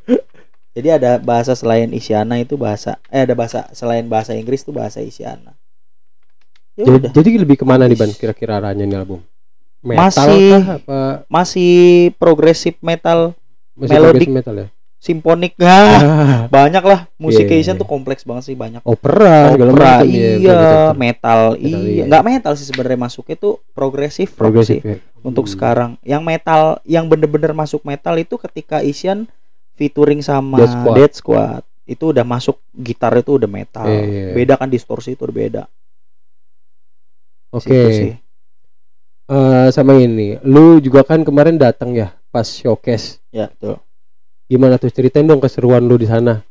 Jadi ada bahasa selain Isyana itu bahasa eh ada bahasa selain bahasa Inggris tuh bahasa Isyana. Ya
Jadi,
udah.
jadi lebih ke mana
nih.
Ban kira-kira arahnya nih album? Metal
Masih-
kah apa
Masih progresif metal,
masih
Melodic.
metal ya?
Simfonik
ah,
banyak lah. Musik
Iya,
Asian
iya.
tuh kompleks banget sih banyak.
opera
Opera,
ya,
iya,
betul-betul.
metal,
Metal,
iya,
iya.
nggak metal sih sebenarnya masuknya tuh progresif
progresif
sih
ya.
untuk
Hmm.
sekarang. Yang metal, yang bener-bener masuk metal itu ketika Asian featuring sama
Dead Squad.
Dead Squad. Itu udah masuk gitar itu udah metal.
Iya, iya, iya.
Beda kan distorsi itu udah beda.
Oke.
Situ sih.
Eh, sama ini, lu juga kan kemarin datang ya pas showcase.
Ya, betul.
Gimana tuh ceritain dong keseruan lu di sana?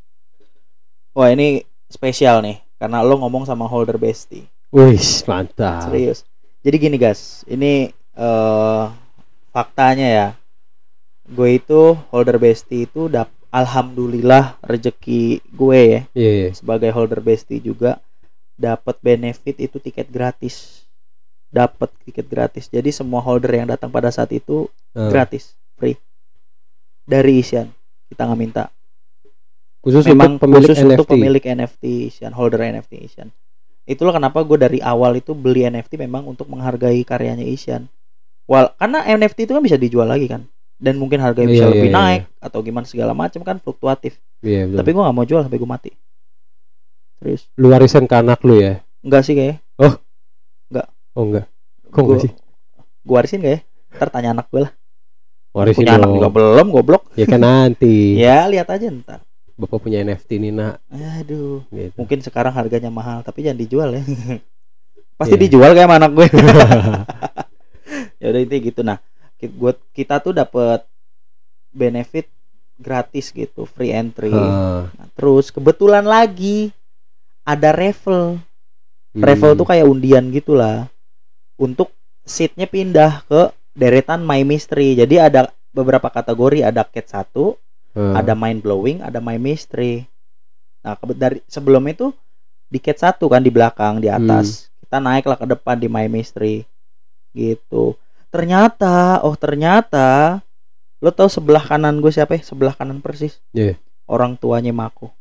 Wah, ini spesial nih karena lo ngomong sama Holder Bestie.
Wih, mantap.
Serius. Jadi gini guys, ini eh faktanya ya. Gue itu holder bestie itu dap alhamdulillah rezeki gue ya
Iya, iya.
sebagai holder bestie juga dapat benefit itu tiket gratis. Dapat tiket gratis. Jadi semua holder yang datang pada saat itu
Ah.
gratis, free. Dari Isian. Kita nggak minta.
Khusus
Memang
untuk pemilik
khusus
NFT.
untuk pemilik NFT Isian, holder NFT Isian. Itulah kenapa gue dari awal itu beli NFT memang untuk menghargai karyanya Isian. Wal karena NFT itu kan bisa dijual lagi kan. Dan mungkin harganya bisa
Iya,
lebih
iya, iya.
naik atau gimana segala macam kan fluktuatif.
Iya, betul.
Tapi gue nggak mau jual sampai gue mati. Serius.
lu warisan ke anak lu ya?
Enggak sih kayaknya.
Oh enggak. Kok enggak
Gua-
sih?
Gue warisin gak ya? Ntar tanya anak gue lah.
Warisin
Punya anak juga belum, goblok.
Ya kan nanti.
Ya lihat aja ntar.
Bapak punya NFT nih, Nak.
Aduh.
Gitu.
Mungkin sekarang harganya mahal, tapi jangan dijual ya. Pasti
Iya.
dijual kayak anak gue. ya udah intinya gitu. Nah, buat kita tuh dapat benefit gratis gitu, free entry.
Ah,
Nah, terus kebetulan lagi ada raffle.
hmm.
Raffle tuh kayak undian gitulah. Untuk seatnya pindah ke deretan My Mystery. Jadi ada beberapa kategori, ada cat 1,
Ah.
ada mind blowing, ada my mystery. Nah, dari sebelum itu di cat satu kan di belakang, di atas. Kita naiklah ke depan di my mystery. Gitu. Ternyata, oh ternyata lo tau sebelah kanan gue siapa ya? Sebelah kanan persis.
Iya.
Orang tuanya Mako.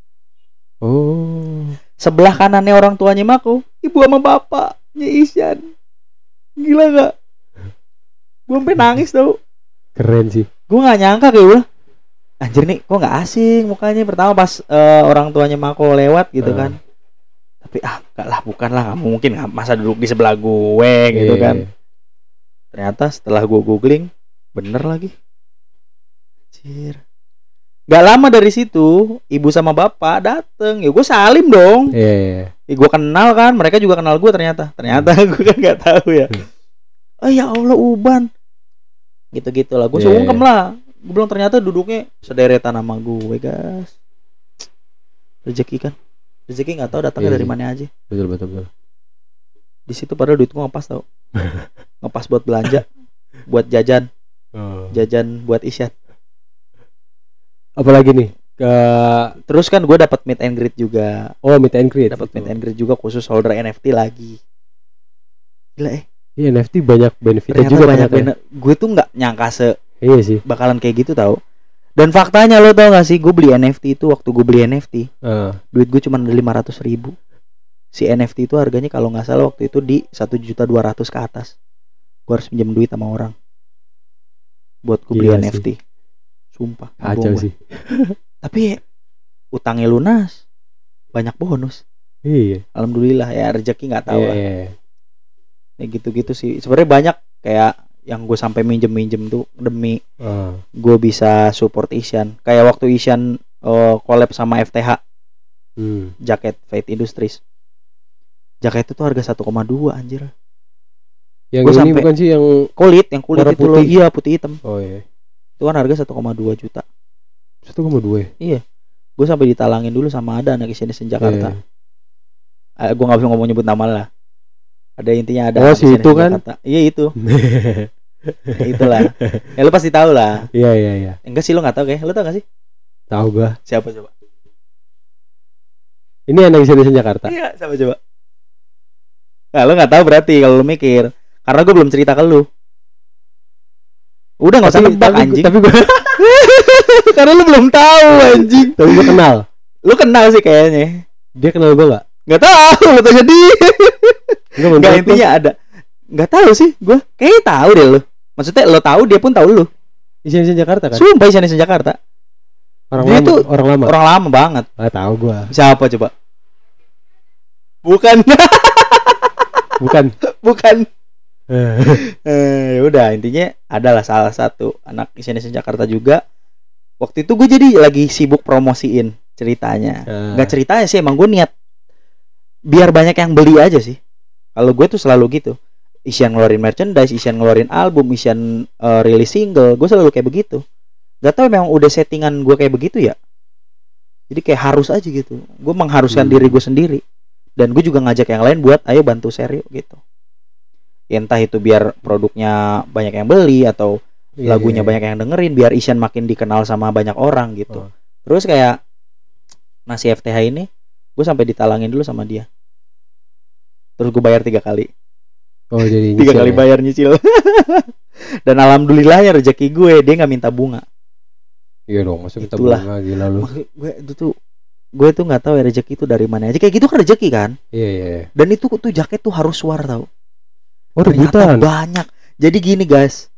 Oh.
Sebelah kanannya orang tuanya Mako, ibu sama bapaknya Isyan. Gila gak? Gue sampai nangis tau.
Keren sih.
gue nggak nyangka kayak gue anjir nih kok nggak asing mukanya? Pertama pas eh, orang tuanya Mako lewat gitu
Ah.
kan. Tapi ah enggak lah bukan lah. Mungkin nggak masa duduk di sebelah gue gitu
Iya,
kan. Ternyata setelah gue googling bener lagi. Anjir. Gak lama dari situ ibu sama bapak dateng. Ya gue salim dong.
Iya, iya.
ya, gue kenal kan. Mereka juga kenal gue ternyata. Ternyata gue kan nggak tahu ya.
Hmm.
oh ya Allah uban gitu gitu lah. Gue
Iya,
sungkem lah. Gue bilang ternyata duduknya sederetan sama gue guys. Rezeki kan? Rezeki nggak tahu datangnya
Iya,
dari
iya.
mana aja.
Betul, betul, betul.
di situ padahal duit gue ngepas tau. Ngepas buat belanja buat jajan.
Oh.
jajan buat isyan
Apalagi nih? Ke
terus kan gue dapat meet and greet juga.
Oh, meet and greet.
dapat meet and greet juga khusus holder NFT lagi. Gila eh
Iya, NFT banyak benefitnya
ternyata
juga
banyak bener gue tuh nggak nyangka se
Iya sih.
bakalan kayak gitu tau. Dan faktanya lo tau gak sih gue beli NFT itu waktu gue beli NFT
Ah,
duit gue cuma lima ratus ribu. Si NFT itu harganya kalau nggak salah waktu itu di satu juta dua ratus ke atas. Gue harus pinjam duit sama orang. Buat gue beli
sih.
NFT sumpah nggak
kacau sih.
tapi utangnya lunas. Banyak bonus.
Iya.
alhamdulillah ya rezeki nggak tahu
Iya,
lah.
iya.
Ya gitu-gitu sih sebenarnya banyak kayak yang gue sampai minjem-minjem tuh demi
Ah,
gue bisa support Isyan kayak waktu Isyan eh, collab sama FTH
hmm.
jaket Fate Industries jaket itu harga 1,2 anjir
Yang
Gua
ini
sampai-
bukan sih yang
kulit yang kulit itu loh
putih.
iya putih hitam
Oh iya.
itu kan harga 1,2 juta
Satu koma dua. ya?
gue sampai ditalangin dulu sama ada anak Isyan Jakarta
Iya.
eh, gue nggak bisa ngomong nyebut nama lah ada intinya ada
Oh, si itu kan?
Iya itu Ya, itulah ya lu pasti tahu lah
Iya, iya, iya.
enggak sih lu nggak tahu kayak lu tau gak sih
Tahu gua.
siapa coba
Ini anak Indonesia Jakarta.
Iya, siapa coba? Nah, lu nggak tahu berarti kalau lu mikir. Karena gue belum cerita ke lu. Udah nggak usah nebak anjing.
Tapi gua
Karena lu belum tahu anjing.
tapi gua kenal.
Lu kenal sih kayaknya.
Dia kenal gua enggak?
Nggak tahu, lu tanya dia.
Enggak
intinya ada. Nggak tahu sih, gue kayaknya tahu deh lu. Maksudnya lo tahu dia pun tahu lu.
Indonesia Jakarta kan?
Sumpah Isyan Jakarta.
Orang
dia
lama,
tuh
orang lama.
Orang lama banget.
Ah, tahu gua.
Siapa coba? Bukan,
Bukan.
bukan. Eh, ya udah intinya adalah salah satu anak Isyan Jakarta juga. Waktu itu gue jadi lagi sibuk promosiin ceritanya.
Ah.
Nggak ceritanya sih emang gue niat biar banyak yang beli aja sih. Kalau gue tuh selalu gitu. Isian ngeluarin merchandise, Isian ngeluarin album, Isian eh, rilis single, gue selalu kayak begitu. Gak tau memang udah settingan gue kayak begitu ya. Jadi kayak harus aja gitu. Gue mengharuskan
Hmm.
diri gue sendiri. Dan gue juga ngajak yang lain buat ayo bantu yuk gitu. Ya, entah itu biar produknya banyak yang beli atau
Iya,
lagunya
iya.
banyak yang dengerin biar Isyan makin dikenal sama banyak orang gitu.
Oh.
Terus kayak nasi FTH ini gue sampai ditalangin dulu sama dia. Terus gue bayar tiga kali,
Oh jadi
tiga
nyicil
kali
ya?
bayar nyicil. Dan alhamdulillahnya rezeki gue dia nggak minta bunga.
Iya dong, masa kita
Itulah.
bunga gila lu.
Maksud gue itu tuh gue tuh nggak tahu ya rezeki itu dari mana aja kayak gitu kan rezeki kan
Iya iya. iya.
dan itu tuh jaket tuh harus suar tau
Oh
ternyata
rebutan.
banyak jadi gini guys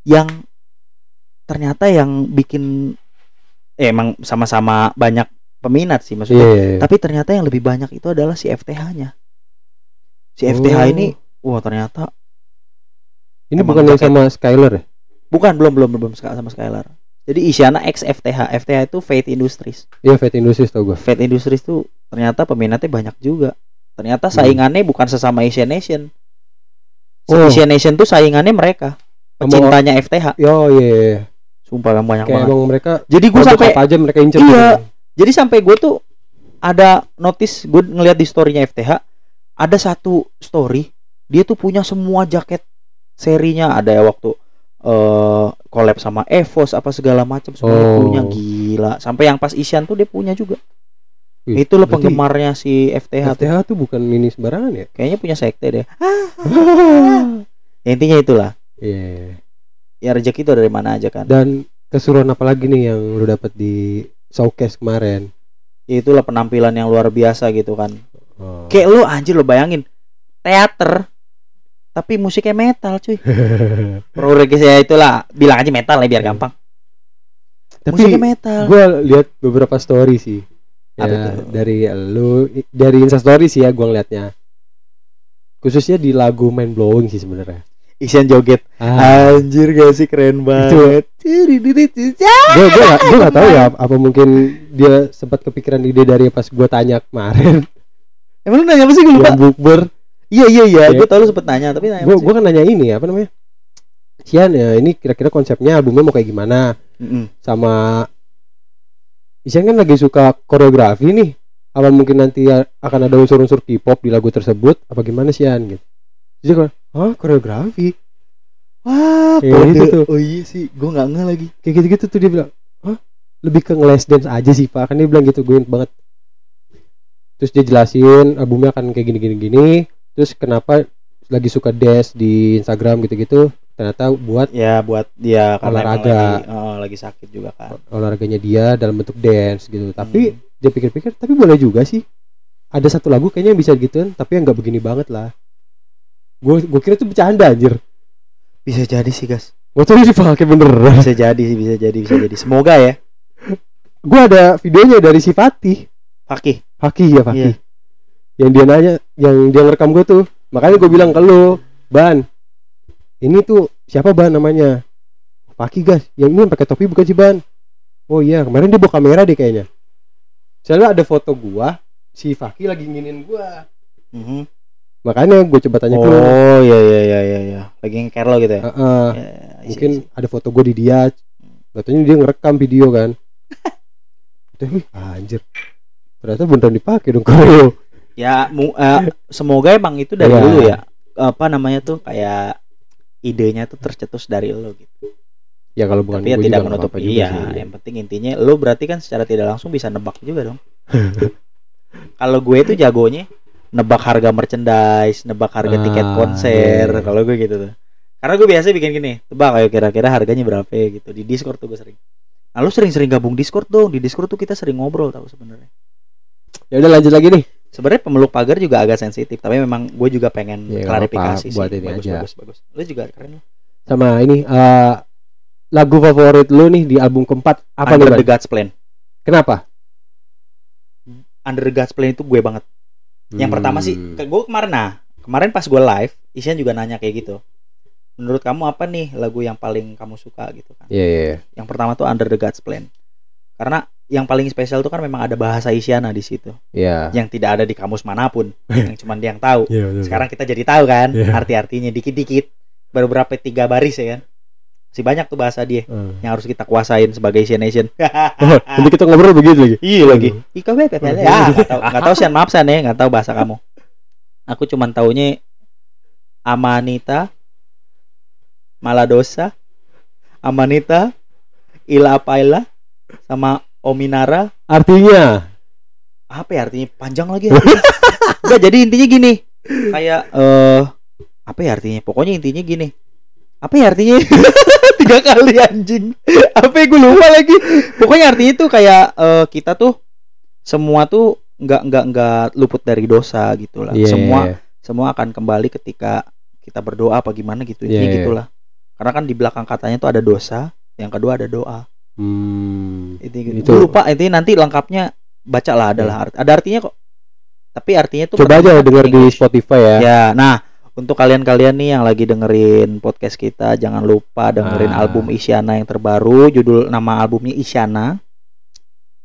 yang ternyata yang bikin eh, emang sama-sama banyak peminat sih maksudnya
iya. iya.
tapi ternyata yang lebih banyak itu adalah si FTH-nya si FTH
Oh.
ini wah ternyata
Ini bukan yang sama Skyler ya?
bukan belum belum belum sama Skylar jadi Isyana X FTH FTH itu Faith Industries
Iya Fat Industries tau gue.
Faith Industries tuh ternyata peminatnya banyak juga ternyata
Hmm.
saingannya bukan sesama Asian Nation
Oh.
Asian Nation tuh saingannya mereka pecintanya FTH
Yo iya. iya.
sumpah emang banyak
Kayak
banget
emang mereka
jadi gue sampai
apa aja mereka incer.
Iya.
gitu.
jadi sampai gue tuh ada notice gue ngeliat di storynya FTH ada satu story dia tuh punya semua jaket serinya ada ya waktu eh collab sama Evos apa segala macam semuanya
Oh.
punya gila sampai yang pas Isyan tuh dia punya juga
Wih,
itulah
berarti
penggemarnya si FTH tuh.
FTH tuh bukan mini sembarangan ya?
kayaknya punya sekte deh Ya, intinya itulah
Iya.
ya rezeki itu dari mana aja kan
Dan keseruan apa lagi nih yang lu dapat di showcase kemarin?
Ya, itulah penampilan yang luar biasa gitu kan
Oh.
kayak lu anjir lu bayangin teater tapi musiknya metal cuy progres ya itulah bilang aja metal ya biar
Iya.
gampang
Tapi
musiknya metal
gue lihat beberapa story sih. Ya, dari lu dari Insta story sih ya gue ngeliatnya. Khususnya di lagu Mind Blowing sih sebenarnya.
Isyan joget
Ah,
anjir gak sih keren banget
gue gue gak, gue gak tahu ya apa mungkin dia sempat kepikiran ide dari pas gue tanya kemarin
emang lu nanya apa sih? Gue lupa.
Yang bukber.
Iya iya iya.
Iya.
gue tau lu sempet nanya tapi nanya
gue gue kan nanya ini apa namanya? Sian ya ini kira-kira konsepnya albumnya mau kayak gimana?
Mm-mm.
sama Isian kan lagi suka koreografi nih. Apa mungkin nanti ya akan ada unsur-unsur K-pop di lagu tersebut? Apa gimana Sian gitu? Jadi gue ah koreografi?
Wah
Kayak gitu tuh.
oh iya sih gue nggak nge lagi.
Kayak gitu-gitu tuh dia bilang Hah? lebih ke ngeles dance aja sih pak. Kan dia bilang gitu gue banget terus dia jelasin albumnya akan kayak gini-gini gini terus kenapa lagi suka dance di Instagram gitu-gitu? Ternyata buat
ya buat dia
Olahraga.
lagi, oh, lagi sakit juga kan.
Olahraganya dia dalam bentuk dance gitu. Tapi
Hmm.
dia pikir-pikir tapi boleh juga sih. Ada satu lagu kayaknya yang bisa gituan tapi yang nggak begini banget lah. Gue gue kira itu bercanda anjir.
Bisa jadi sih guys
gue tuh dipakai beneran.
Bisa jadi sih bisa jadi bisa jadi. Semoga ya.
Gue ada videonya dari si Fatih
Fakih.
Fakih ya Fakih.
Iya.
yang dia nanya yang dia ngerekam gue tuh makanya gue bilang ke lu ban ini tuh siapa ban namanya? Fakih guys. Yang ini yang pakai topi bukan si ban? Oh iya kemarin dia bawa kamera deh kayaknya. Soalnya ada foto gua si Fakih lagi nginin gua.
Mhm.
makanya gue coba tanya ke lu.
Oh iya iya iya iya iya. Lagi ngeker lo gitu ya?
Heeh,
Ya, isi-
mungkin
isi.
ada foto gue di dia. Katanya dia ngerekam video kan. Tapi anjir ternyata beneran dipakai dong koreo
ya mu- eh, semoga emang itu dari
Iya.
dulu ya. Apa namanya tuh kayak idenya tuh tercetus dari lo gitu.
Ya kalau bukan
tapi ya tidak menutup
apa-apa juga
iya
sih.
yang penting intinya lo berarti kan secara tidak langsung bisa nebak juga dong. Kalau gue itu jagonya nebak harga merchandise nebak harga tiket
Ah,
konser
iya, iya.
kalau gue gitu tuh. Karena gue biasa bikin gini tebak ayo kira-kira harganya berapa? gitu di discord tuh gue sering. Nah lu sering-sering gabung discord dong di discord tuh kita sering ngobrol tau sebenarnya
ya udah lanjut lagi nih.
Sebenarnya pemeluk pagar juga agak sensitif tapi memang gue juga pengen
Ya,
klarifikasi sih.
buat ini
bagus,
aja.
bagus bagus. Lu juga keren lu
sama ini eh lagu favorit lu nih di album keempat apa nih
Under
Ban?
the God's Plan.
Kenapa?
Under the God's Plan itu gue banget. Yang pertama sih
Hmm.
ke gue kemarin nah kemarin pas gue live Isyan juga nanya kayak gitu. Menurut kamu apa nih lagu yang paling kamu suka gitu kan?
Iya iya iya.
yang pertama tuh Under the God's Plan. Karena yang paling spesial tuh kan memang ada bahasa Isyana di situ.
Iya. Yeah.
Yang tidak ada di kamus mana pun, yang cuman dia yang tahu.
Iya, yeah, betul.
Sekarang kita jadi tahu kan
yeah.
arti-artinya dikit-dikit. Baru berapa tiga baris ya kan. Si banyak tuh bahasa dia
hmm.
yang harus kita kuasain sebagai Asian Nation.
oh, nanti kita ngobrol begitu lagi.
Iya lagi. Ika bebek ya. Gak tahu, gak maaf sih, ya, gak tahu bahasa kamu. Aku cuma taunya Amanita, Maladosa, Amanita, Ilapaila sama Ominara.
Artinya
apa ya artinya panjang lagi. Ya? Enggak, jadi intinya gini. Kayak uh, apa ya artinya? Pokoknya intinya gini. Apa ya artinya? Tiga kali anjing. apa ya gue lupa lagi. Pokoknya artinya tuh kayak uh, kita tuh semua tuh nggak nggak nggak luput dari dosa gitu lah.
Yeah,
semua
iya, iya.
semua akan kembali ketika kita berdoa apa gimana gitu. Intinya
yeah, yeah.
gitulah. Karena kan di belakang katanya tuh ada dosa, yang kedua ada doa.
Hmm,
itu gitu. Gue lupa itu nanti lengkapnya baca lah adalah hmm. ada artinya kok. Tapi artinya tuh
coba aja denger di Spotify ya.
Ya, nah untuk kalian-kalian nih yang lagi dengerin podcast kita jangan lupa dengerin
ah.
album Isyana yang terbaru judul nama albumnya Isyana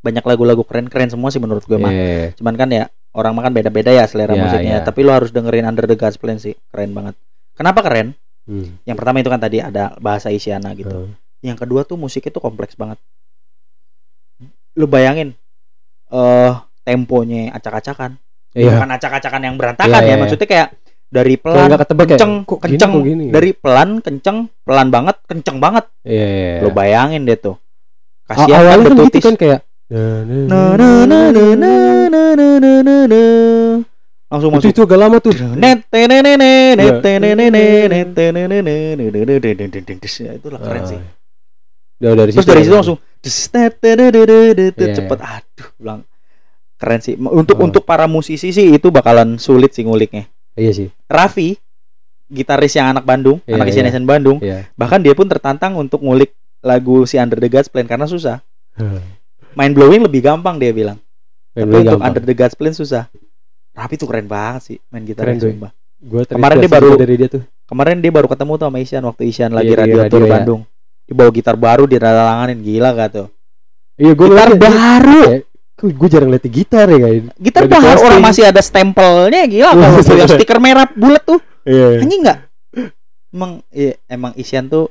banyak lagu-lagu keren-keren semua sih menurut gue yeah.
mah
cuman kan ya orang makan beda-beda ya selera
yeah,
musiknya
yeah.
tapi lo harus dengerin Under the Gas Plan sih keren banget kenapa keren
hmm.
yang pertama itu kan tadi ada bahasa Isyana gitu
hmm
yang kedua tuh musik itu kompleks banget lu bayangin uh, temponya acak-acakan
yeah.
bukan acak-acakan yang berantakan
yeah,
ya maksudnya kayak dari pelan
ketebak
kenceng
kayak,
kenceng
gini, gini,
dari pelan kenceng pelan banget kenceng banget
yeah, yeah.
lo bayangin deh tuh kasihan oh,
awalnya kan, betul
gitu
kan kayak
na na na na na na na na langsung masuk
itu agak lama tuh
net nene nene
nete
dari, dari Terus dari ya. situ langsung iya, cepet iya. aduh bilang keren sih. Untuk
oh.
untuk para musisi sih itu bakalan sulit sih nguliknya.
Iya sih.
Raffi gitaris yang anak Bandung,
iya,
anak
iya.
Bandung.
iya.
Bahkan dia pun tertantang untuk ngulik lagu si Under the God's Plan karena susah. Main blowing lebih gampang dia bilang.
Main
Tapi untuk
gampang.
Under the God's Plan susah. Raffi tuh keren banget sih main gitar
keren,
kemarin dia baru
dari dia tuh.
Kemarin dia baru ketemu tuh sama Isyan waktu Isyan lagi
iya,
radio, iya,
radio
tour
ya.
Bandung dia bawa gitar baru dia langanin gila gak tuh
Iya, gue
gitar baru
Gue jarang liat gitar ya kayak.
gitar
Lagi
baru orang masih ada stempelnya gila
Iya,
kalau
iya.
stiker merah bulat tuh
Iya.
anjing nggak emang iya, emang Isyan tuh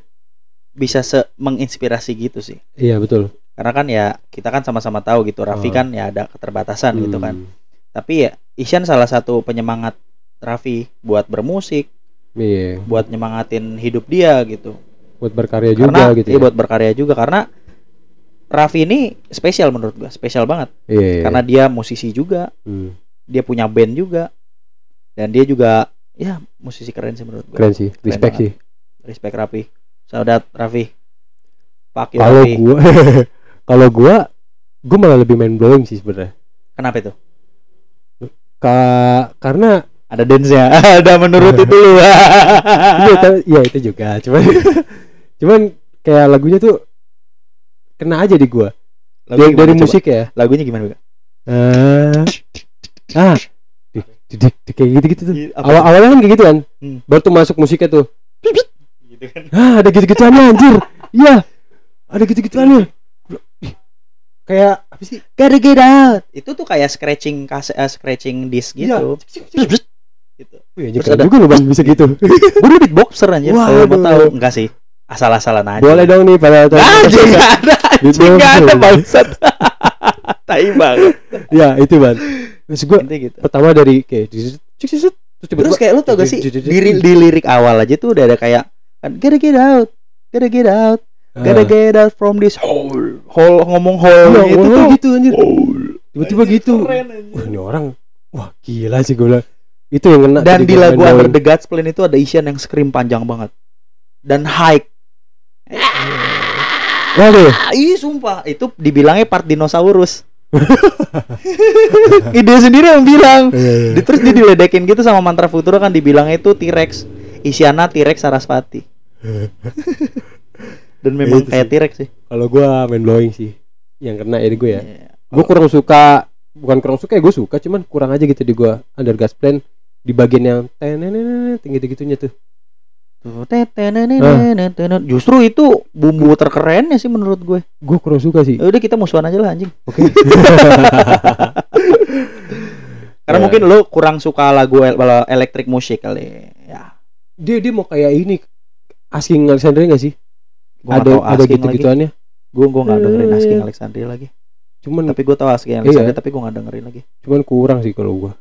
bisa se menginspirasi gitu sih
Iya betul.
karena kan ya kita kan sama-sama tahu gitu Raffi
Oh.
kan ya ada keterbatasan gitu kan
Hmm.
tapi ya Isyan salah satu penyemangat Raffi buat bermusik
Iya.
buat nyemangatin hidup dia gitu
Buat berkarya juga
karena
gitu.
iya,
ya.
buat berkarya juga karena Raffi ini spesial menurut gua spesial banget
Iya.
karena dia musisi juga
Hmm.
dia punya band juga dan dia juga ya musisi keren sih menurut gua
keren sih. Respect
banget.
sih.
respect Raffi saudara Raffi you
Kalau gua kalau gua gua malah lebih main blowing sih sebenarnya.
kenapa itu
Ka karena
ada dance-nya ada menurut itu lu
iya iya itu juga cuman cuman kayak lagunya tuh kena aja di gua.
Lagunya
dari, dari
coba?
musik ya.
Lagunya gimana Bang?
ah ah di, di, di- di- kayak gitu gitu tuh.
Iya,
awal awalnya kan kayak gitu kan?
Hmm.
baru tuh masuk musiknya tuh.
Gitu kan.
Ah ada gitu gituannya anjir. Iya ada gitu gituannya kayak apa sih?
Get out itu tuh kayak scratching kase eh, scratching disc
Iya.
gitu. Gitu.
Wih,
Terus ada-
juga lu bang bisa gitu.
Gue beatboxer anjir. Kalau mau tahu enggak sih asal-asalan aja.
Boleh dong nih pada
Nggak ada nggak ada anjing ada bangsat tai banget.
Ya itu ban terus
Intinya gitu.
pertama dari kayak terus tiba-tiba
terus kayak lu tau gak sih di, di lirik awal aja tuh udah ada kayak kan gotta get out gotta get out gotta get out from this hole. Hole ngomong hole
Iya,
gitu tuh.
gitu anjir. Tiba-tiba
Anjing,
gitu.
anjing.
Wah, ini orang wah gila sih gue bilang. Itu yang kena
dan di lagu Under the God's Plan itu ada Isyan yang scream panjang banget. Dan high
Waduh.
Ah, ih sumpah itu dibilangnya part dinosaurus ide sendiri yang bilang
Iya, iya.
Di- terus dia diledekin gitu sama mantra futura kan dibilangnya itu T-Rex Isyana T-Rex Sarasvati dan memang
Itu
kayak. T-Rex sih
Kalau gua main blowing sih. Yang kena ya di gue ya.
Iya.
Gue kurang suka bukan kurang suka ya gue suka cuman kurang aja gitu di gua under gas plan di bagian yang tenenenenen gitu gitunya tuh.
Justru itu bumbu terkerennya sih menurut gue.
gue kurang suka sih
udah kita musuhan aja lah anjing.
oke
Karena
Ya.
mungkin lo kurang suka lagu el- elektrik musik kali. Ya.
dia dia mau kayak ini asking Alexander gak sih
Gua
ada ada
Asking
gitu
lagi.
gituannya
Gue gue nggak dengerin
Eh.
Asking Alexandria lagi.
cuman
Tapi gue tahu Asking
Iya.
Alexandria tapi gue nggak dengerin lagi.
cuman kurang sih kalau gua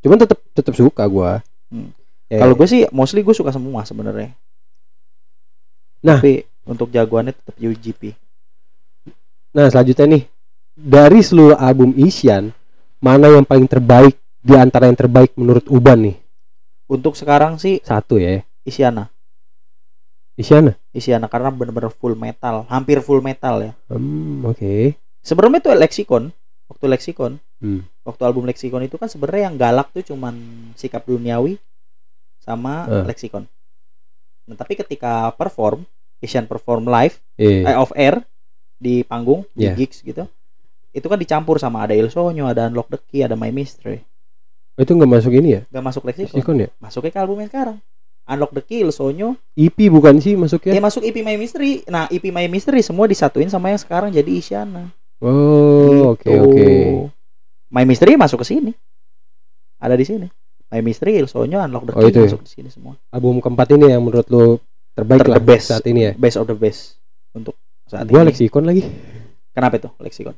cuman tetap tetap suka gua
Hmm.
Ya,
Kalau gue sih mostly gue suka semua sebenarnya.
Nah.
tapi untuk jagoannya tetap UGP.
Nah, selanjutnya nih. Dari seluruh album Isyan, mana yang paling terbaik di antara yang terbaik menurut Uban nih?
Untuk sekarang sih
Satu ya.
Isyana.
Isyana.
Isyana karena bener-bener full metal, hampir full metal ya.
Hmm, oke.
Sebelumnya tuh Lexicon, waktu Lexicon,
Hmm.
waktu album Lexicon itu kan sebenarnya yang galak tuh cuman sikap duniawi sama
Eh.
Lexicon. Nah, tapi ketika perform, Isyan perform live,
Eh,
eh, off air di panggung, di gigs gitu. Itu kan dicampur sama ada Il Sogno, ada Unlock the Key, ada My Mystery.
itu nggak masuk ini ya?
Gak masuk Lexicon.
Lexicon ya?
Masuknya ke album yang sekarang. Unlock the Key, Il Sogno,
EP bukan sih masuknya?
ya masuk EP My Mystery. Nah, EP My Mystery semua disatuin sama yang sekarang jadi Isyana.
Oh, oke
Gitu.
oke.
My Mystery masuk ke sini. Ada di sini. My Mystery, Il Sogno, Unlock the
Oh,
Key
itu ya?
masuk di sini semua.
Album keempat ini yang menurut lo terbaik
Ter-
lah
best.
saat ini ya?
Best of the best untuk saat
Gua
ini.
Lexicon lagi.
Kenapa itu Lexicon?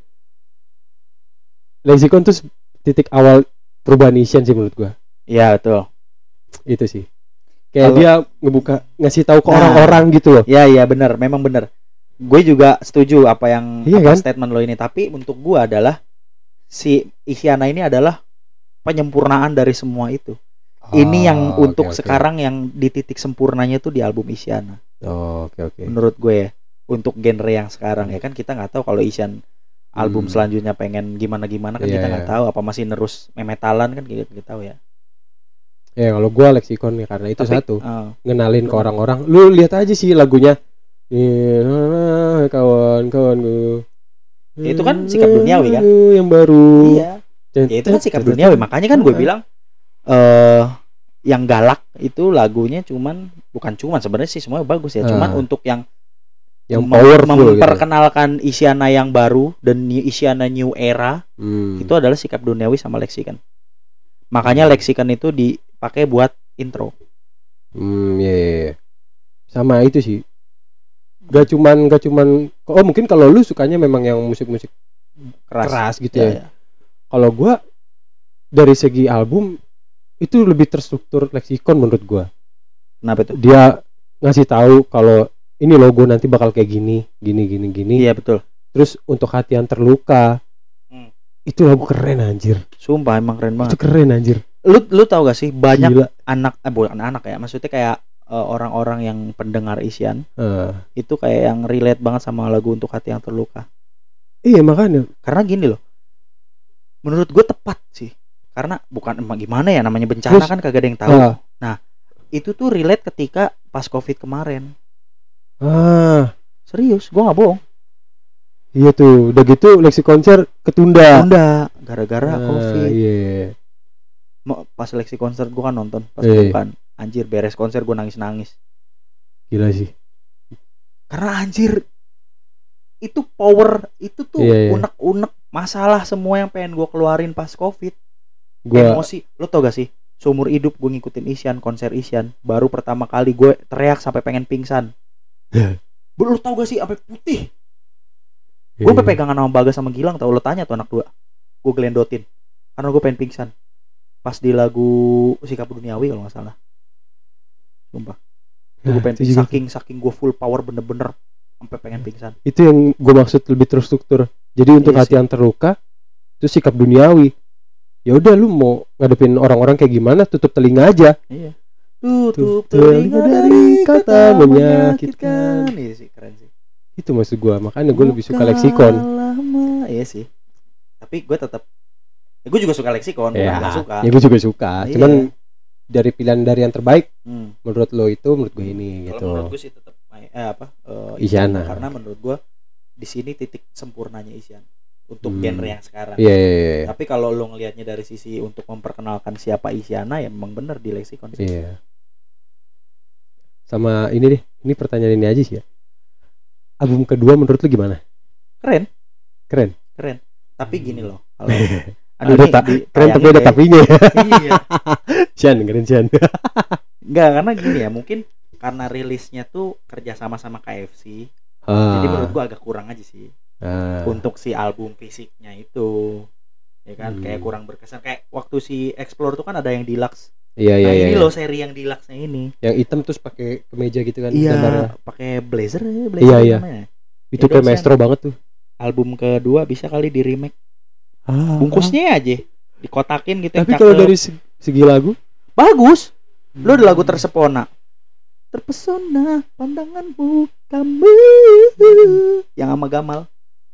Lexicon tuh titik awal perubahan Isyan sih menurut gua.
Iya betul.
Itu sih. Kayak
Kalau-
dia ngebuka ngasih tahu ke
Nah.
orang-orang gitu loh.
Iya iya benar, memang benar. Gue juga setuju apa yang
Iya
apa
kan?
statement lo ini. Tapi untuk gua adalah si Isyana ini adalah penyempurnaan dari semua itu. ini yang
Oh,
untuk
oke, oke.
sekarang yang di titik sempurnanya tuh di album Isyana.
Oh, oke oke.
Menurut gue ya. Untuk genre yang sekarang ya kan kita nggak tahu kalau Isyan album
Hmm.
selanjutnya pengen gimana gimana kan
Iya,
kita nggak
iya.
tahu apa masih nerus memetalan kan kita nggak tahu ya.
Ya kalau gua Lexicon nih karena itu
Tapi,
satu
eh,
ngenalin ke orang-orang. Lu lihat aja sih lagunya. Iya, kawan kawan gue.
Itu kan sikap duniawi, kan?
Yang baru.
iya. Ya itu kan sikap duniawi. Makanya kan gue bilang eh yang galak itu lagunya cuman bukan cuman sebenarnya sih semuanya bagus ya. Cuman untuk yang
yang
mem-
powerful gitu.
memperkenalkan Isyana yang baru dan new- Isyana new era
Hmm.
itu adalah sikap duniawi sama leksikan. Makanya leksikan itu dipakai buat intro.
Hmm, iya, iya, iya. Sama itu sih. Gak cuman gak cuman oh mungkin kalau lu sukanya memang yang musik-musik
Keras.
keras gitu
Ya,
ya.
ya.
Kalau gua dari segi album itu lebih terstruktur leksikon menurut gua.
Kenapa itu?
Dia ngasih tahu kalau ini logo nanti bakal kayak gini, gini gini gini.
Iya betul.
Terus untuk hati yang terluka.
Hmm.
Itu lagu keren anjir.
Sumpah emang keren
Itu
banget.
keren anjir.
Lu lu tau gak sih banyak
Gila.
anak eh bukan anak ya, maksudnya kayak eh, orang-orang yang pendengar Isyan
Eh,
itu kayak yang relate banget sama lagu untuk hati yang terluka.
iya makanya.
Karena gini loh. Menurut gue tepat sih. Karena bukan emang gimana ya namanya bencana
Terus,
kan kagak ada yang tahu.
Ah,
Itu tuh relate ketika pas Covid kemarin.
ah,
Serius, gua nggak bohong.
iya tuh. Udah gitu leksi konser ketunda.
Tunda gara-gara
Ah,
Covid.
Iya.
Mau- Pas seleksi konser gua kan nonton, pas
Eh.
bukan. Anjir beres konser gua nangis-nangis.
Gila sih.
Karena anjir itu power itu tuh
Iya, iya.
unek-unek masalah semua yang pengen gua keluarin pas Covid.
Gua
Emosi. Lo tau gak sih? Seumur hidup gue ngikutin Isyan, konser Isyan. Baru pertama kali gue teriak sampai pengen pingsan. Lo tau gak sih sampai putih? Gue
Iya.
pegangan sama Bagas sama Gilang tau lo tanya tuh anak dua. Gue gelendotin. Karena gue pengen pingsan. Pas di lagu Sikap Duniawi kalau nggak salah. Sumpah.
Nah,
gue pengen saking saking gue full power bener-bener sampai pengen pingsan.
itu yang gue maksud lebih terstruktur jadi untuk
Iya
hati
sih.
yang terluka itu sikap duniawi ya udah lu mau ngadepin orang-orang kayak gimana tutup telinga aja
Iya. Tutup
telinga
telinga
dari kata menyakitkan.
Iya sih keren sih.
itu maksud gue makanya gue lebih suka leksikon
Lama. Iya sih. Tapi gue tetap ya, gue juga suka leksikon, bukan
ya,
suka.
ya gue juga suka
Iya.
cuman dari pilihan dari yang terbaik
Hmm.
menurut lo itu menurut gue ini gitu
Kalau menurut gue sih tetap eh apa? eh,
Isyana.
Karena menurut gue di sini titik sempurnanya Isyan untuk
Hmm.
genre yang sekarang.
iya iya iya
Tapi kalau lo ngelihatnya dari sisi untuk memperkenalkan siapa Isyana ya memang bener di leksikon.
Iya. sama ini deh ini pertanyaan ini aja sih ya album kedua menurut lu gimana
Keren,
keren
keren. Tapi gini loh, kalau
ada
ini
tak
di-
keren tapi ada
deh.
tapinya
iya.
Sian keren Sian
Enggak, karena gini ya, mungkin karena rilisnya tuh kerja sama sama KFC. Jadi menurut gua agak kurang aja sih
Ah.
untuk si album fisiknya itu. Ya kan
Hmm.
kayak kurang berkesan kayak waktu si Explore tuh kan ada yang deluxe
Iya iya
nah,
iya.
ini
iya.
loh seri yang deluxe ini.
Yang hitam terus pakai kemeja gitu kan
Iya, pakai blazer ya, blazer
Iya, iya.
namanya.
Itu kayak
dosen.
maestro banget tuh.
Album kedua bisa kali di remake.
Ah,
Bungkusnya aja dikotakin gitu
Tapi kalau dari segi, lagu
bagus. Lu ada lagu tersepona. Terpesona pandanganmu kamu yang sama Gamal.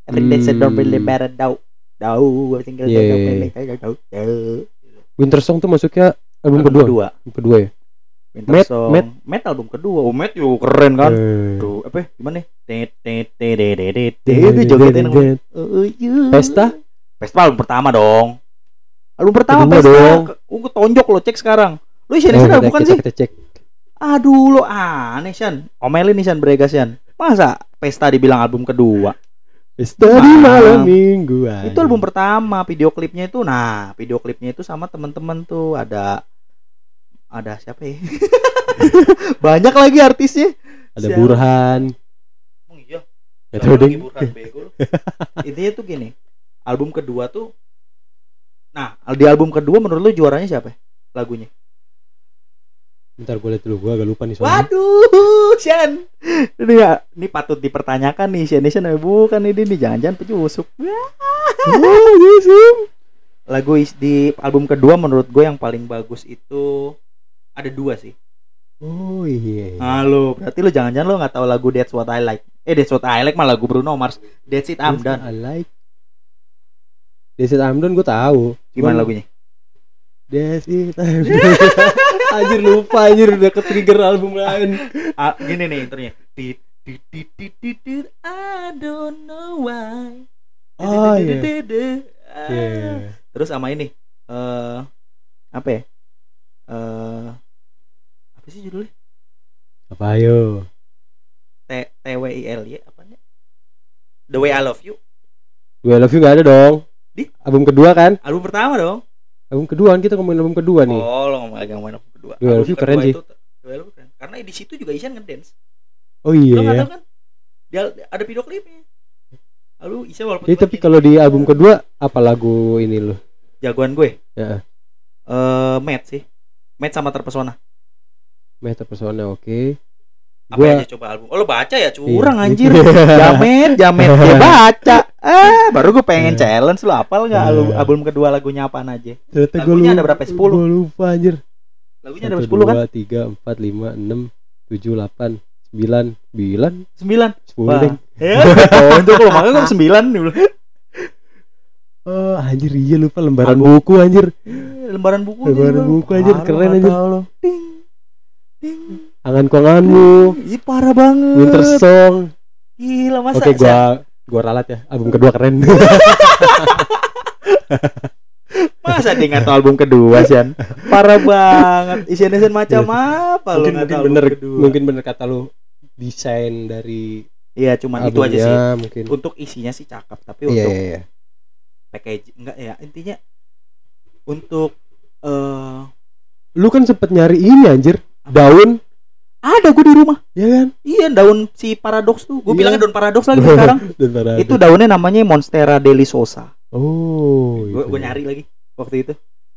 Every day
Hmm.
don't really matter dau. Dau, tinggal
iya.
dau, dau.
Winter Song tuh masuknya album, kedua.
kedua.
Album kedua ya.
Winter
Matt-
Song.
Matt
album kedua. Oh, Matt yuk keren kan. Tuh, apa ya? gimana nih? Tet tet tet tet. Itu jogetin Oh.
Pesta?
Pesta album pertama dong. Album pertama Pesta.
dong.
Ke- Gue tonjok lo cek sekarang. Lu Isian
Oh, kita-
bukan sih?
Kita cek.
Aduh lo aneh Shan. Omelin nih Shan Bregas Shan. Masa Pesta dibilang album kedua?
Pesta di malam mingguan.
Itu album pertama, video klipnya itu nah, video klipnya itu sama teman-teman tuh ada ada siapa ya? Banyak lagi artisnya.
Ada
Siapa?
Burhan.
Oh iya.
Gak tau deh.
Intinya tuh gini. Album kedua tuh Nah, di album kedua menurut lu juaranya siapa? ya? Lagunya.
Bentar gue liat dulu, gue agak lupa nih soalnya.
Waduh, Shan. Ini ya, ini patut dipertanyakan nih, Shan. Shan eh, bukan ini nih, jangan-jangan penyusup.
Oh, Yusuf.
Lagu is- di album kedua menurut gue yang paling bagus itu ada dua sih.
Oh iya. iya.
Halo, berarti lu jangan-jangan lu nggak tahu lagu That's What I Like. Eh, That's What I Like mah lagu Bruno Mars. That's It I'm
That's
Done.
what I like. That's it I'm done gue tahu.
Gimana
Cuman-
lagunya?
That's it I'm done. Anjir lupa anjir udah ke trigger album lain.
Ah, gini nih intronya. I don't know why.
Oh, iya.
Ah.
Iya, iya.
Terus sama ini eh apa ya? Eh apa sih judulnya?
Apa ayo?
T T W I L Y apa nih? The Way I Love You.
Gue love you gak ada dong.
Di?
Album kedua kan?
Album pertama dong.
Album kedua kan kita ngomongin album kedua nih.
Oh, lo ngomongin album kedua.
Love
Album
keren sih.
Love You keren. Karena di situ juga Isyan ngedance.
Oh iya
Lo nggak
ya.
tahu kan? Dia ada video klipnya. Lalu Isyan walaupun
Jadi tapi kalau di album kedua apa lagu ini lo?
jagoan gue.
Ya.
Eh, Matt sih. Matt sama terpesona.
Meta Persona oke.
Apa
Gua
aja coba album? Oh, lo baca ya? Curang
Iya.
anjir. jamet, jamet dia baca. Ah, baru gue pengen
Iya.
challenge lo apal nggak album,
Iya.
album kedua lagunya apaan aja?
Ternyata
Lagunya
lupa.
ada berapa? 10?
Gue lupa anjir.
Lagunya ada 10 kan?
2, 3, 4, 5, 6, 7, 8, 9, 9,
9.
10
Wah.
deh.
Ya, tonjok lo makanya gue 9 nih. bro.
Oh anjir iya lupa lembaran
Album.
buku anjir.
Lembaran buku.
Lembaran
bro.
buku, anjir, keren, anjir.
lo. Ding. Ding.
Angan konganmu,
Ih, parah banget.
Winter Song.
Gila masa.
Oke gua gua ralat ya. Album kedua keren.
Masa dia nggak tahu album kedua, Sian? Parah banget. Isian isian macam apa lo
mungkin mungkin bener
kedua?
mungkin bener kata lu desain dari
Iya, cuman itu aja sih.
mungkin.
Untuk isinya sih cakep, tapi
Iya
untuk
iya iya.
package enggak ya intinya untuk eh
Lu kan sempet nyari ini anjir. Daun,
ada gue di rumah.
ya kan?
Iya, daun si paradox tuh. Gue
Iya.
bilangnya daun paradox lagi sekarang. Itu daunnya namanya Monstera delisosa.
Oh.
Gue
itu.
gue nyari lagi waktu itu.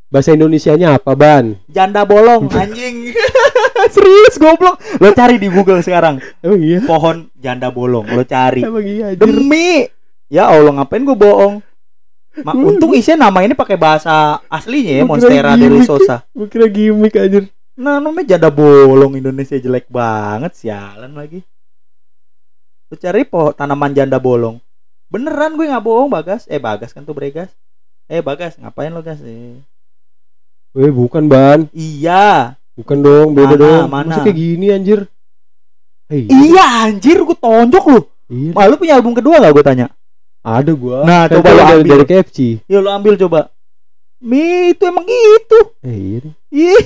Bahasa Indonesianya apa, Ban?
Janda bolong anjing. Serius goblok. Lo cari di Google sekarang.
Emang iya?
Pohon janda bolong. Lo cari.
Emang iya anjir.
Demi ya Allah ngapain gue bohong. Ma, untung isinya nama ini pakai bahasa aslinya ya Monstera
gimmick.
delisosa.
Gua kira gimmick anjir.
Nah, namanya janda bolong Indonesia jelek banget, sialan lagi. Lu cari po tanaman janda bolong. Beneran gue nggak bohong, Bagas. Eh, Bagas kan tuh Bregas. Eh, Bagas, ngapain lo, Gas? Eh.
Weh, bukan, Ban.
Iya.
Bukan dong, beda
Mana,
dong.
mana?
Masa kayak gini anjir? Hei,
Iya, anjir, gue tonjok lu.
iya.
Ma, lu punya album kedua gak gue tanya?
Ada gua.
Nah,
Kan
coba
dari,
ambil.
dari KFC.
Ya lu ambil coba. Mi, itu emang gitu.
Eh, iya deh.
Ih.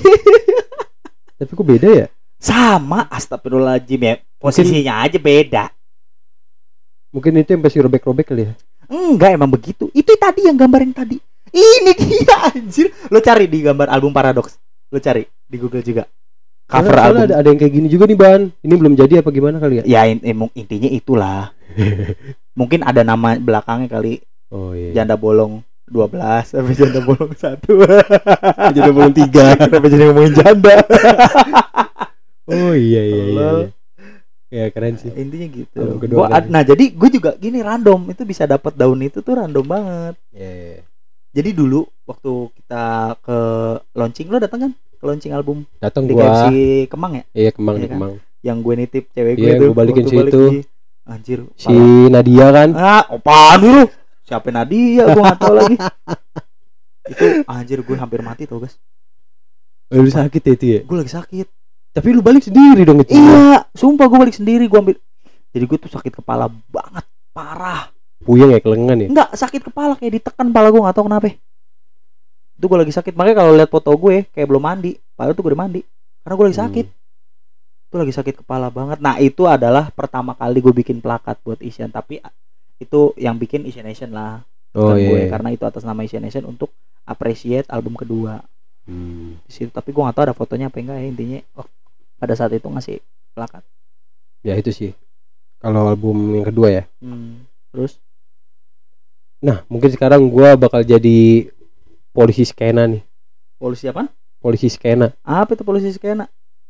Tapi kok beda ya?
Sama, astagfirullahaladzim ya. Posisinya aja beda.
Mungkin itu yang pasti robek-robek kali ya.
Enggak emang begitu. Itu tadi yang gambar yang tadi. Ini dia anjir. Lo cari di gambar album Paradox. Lo cari di Google juga. Cover
soalnya
album.
ada, ada yang kayak gini juga nih, Ban. Ini belum jadi apa gimana kali ya?
Ya in- emang intinya itulah. Mungkin ada nama belakangnya kali
Oh iya.
janda bolong 12 sampai janda bolong satu
Jadi belum tiga.
kenapa jadi ngomongin janda
Oh iya iya iya. Iya. Ya keren sih.
intinya gitu Gua nah jadi gue juga gini random itu bisa dapat daun itu tuh random banget
Iya iya. iya.
jadi dulu waktu kita ke launching lo datang kan ke launching album
Datang
di
gua.
KFC Kemang ya
Iya Kemang
Iya
di
kan?
Kemang.
yang gue nitip cewek gue
Iya,
itu
gua balikin
waktu
si
balik di- anjir
Si Nadia kan.
ah apaan dulu siapa Nadia gue gak tahu lagi itu anjir gue hampir mati tau guys
Lu sakit ya itu ya.
gue lagi sakit
Tapi lu balik sendiri dong itu.
iya sumpah gue balik sendiri gue ambil jadi gue tuh sakit kepala banget parah
Puyeng ya kelengan ya.
Enggak sakit kepala kayak ditekan kepala gue gak tahu kenapa itu gue lagi sakit makanya kalau lihat foto gue kayak belum mandi padahal tuh gue udah mandi karena gue lagi
Hmm.
sakit itu lagi sakit kepala banget nah itu adalah pertama kali gue bikin plakat buat Isian tapi itu yang bikin Isian Nation lah
Oh iya.
gue
iya.
karena itu atas nama Isian Nation untuk appreciate album kedua
Hmm.
di situ tapi gue gak tahu ada fotonya apa enggak ya intinya wak- pada saat itu ngasih plakat
Ya itu sih. Kalau album yang kedua ya.
hmm. terus
Nah, mungkin sekarang gua bakal jadi polisi skena nih.
polisi apa
Polisi skena.
apa itu polisi skena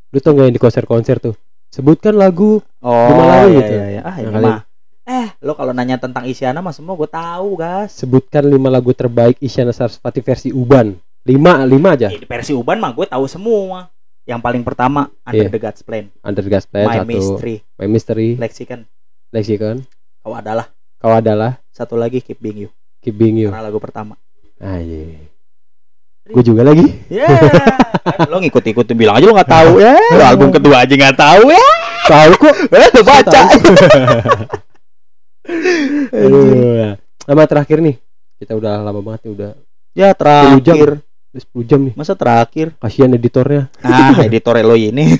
Lu tau gak yang di konser-konser tuh? Sebutkan lagu.
oh
Lima lagu
iya,
gitu.
iya, iya. ah
Nah,
ini mah eh lo kalau nanya tentang Isyana mah semua gue tahu gas
Sebutkan lima lagu terbaik Isyana Sarasvati versi Uban. Lima, lima aja.
Eh, versi Uban mah gue tahu semua yang paling pertama Under
Iya.
the God's Plan
Under Gas Plan
My
satu.
Mystery
My Mystery.
Lexicon
Lexicon.
kau adalah
Kau adalah
satu lagi Keep Being You
Keep Being You.
karena lagu pertama
Ah, iya. Gue juga lagi.
ya lo ngikut-ikut bilang aja lo nggak tahu ya lo album kedua aja nggak tahu ya
Tahu kok.
eh lo baca.
Aduh. Sama terakhir nih. Kita udah lama banget nih udah
ya terakhir
10 jam nih.
masa terakhir
Kasihan editornya.
ah editor lo ini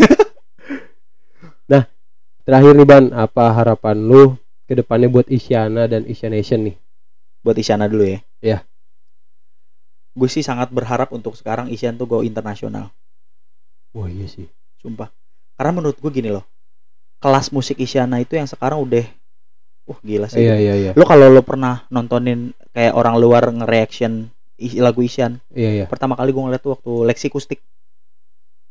Terakhir nih Ban, apa harapan lu ke depannya buat Isyana dan Isya Nation nih?
buat Isyana dulu ya
Iya.
gue sih sangat berharap untuk sekarang Isyan tuh go internasional
Wah iya sih.
sumpah karena menurut gue gini loh kelas musik Isyana itu yang sekarang udah wah gila sih
Iya iya iya.
lo kalau lo pernah nontonin kayak orang luar nge-reaction lagu Isyan
Iya iya.
pertama kali gue ngeliat tuh waktu Lexikustik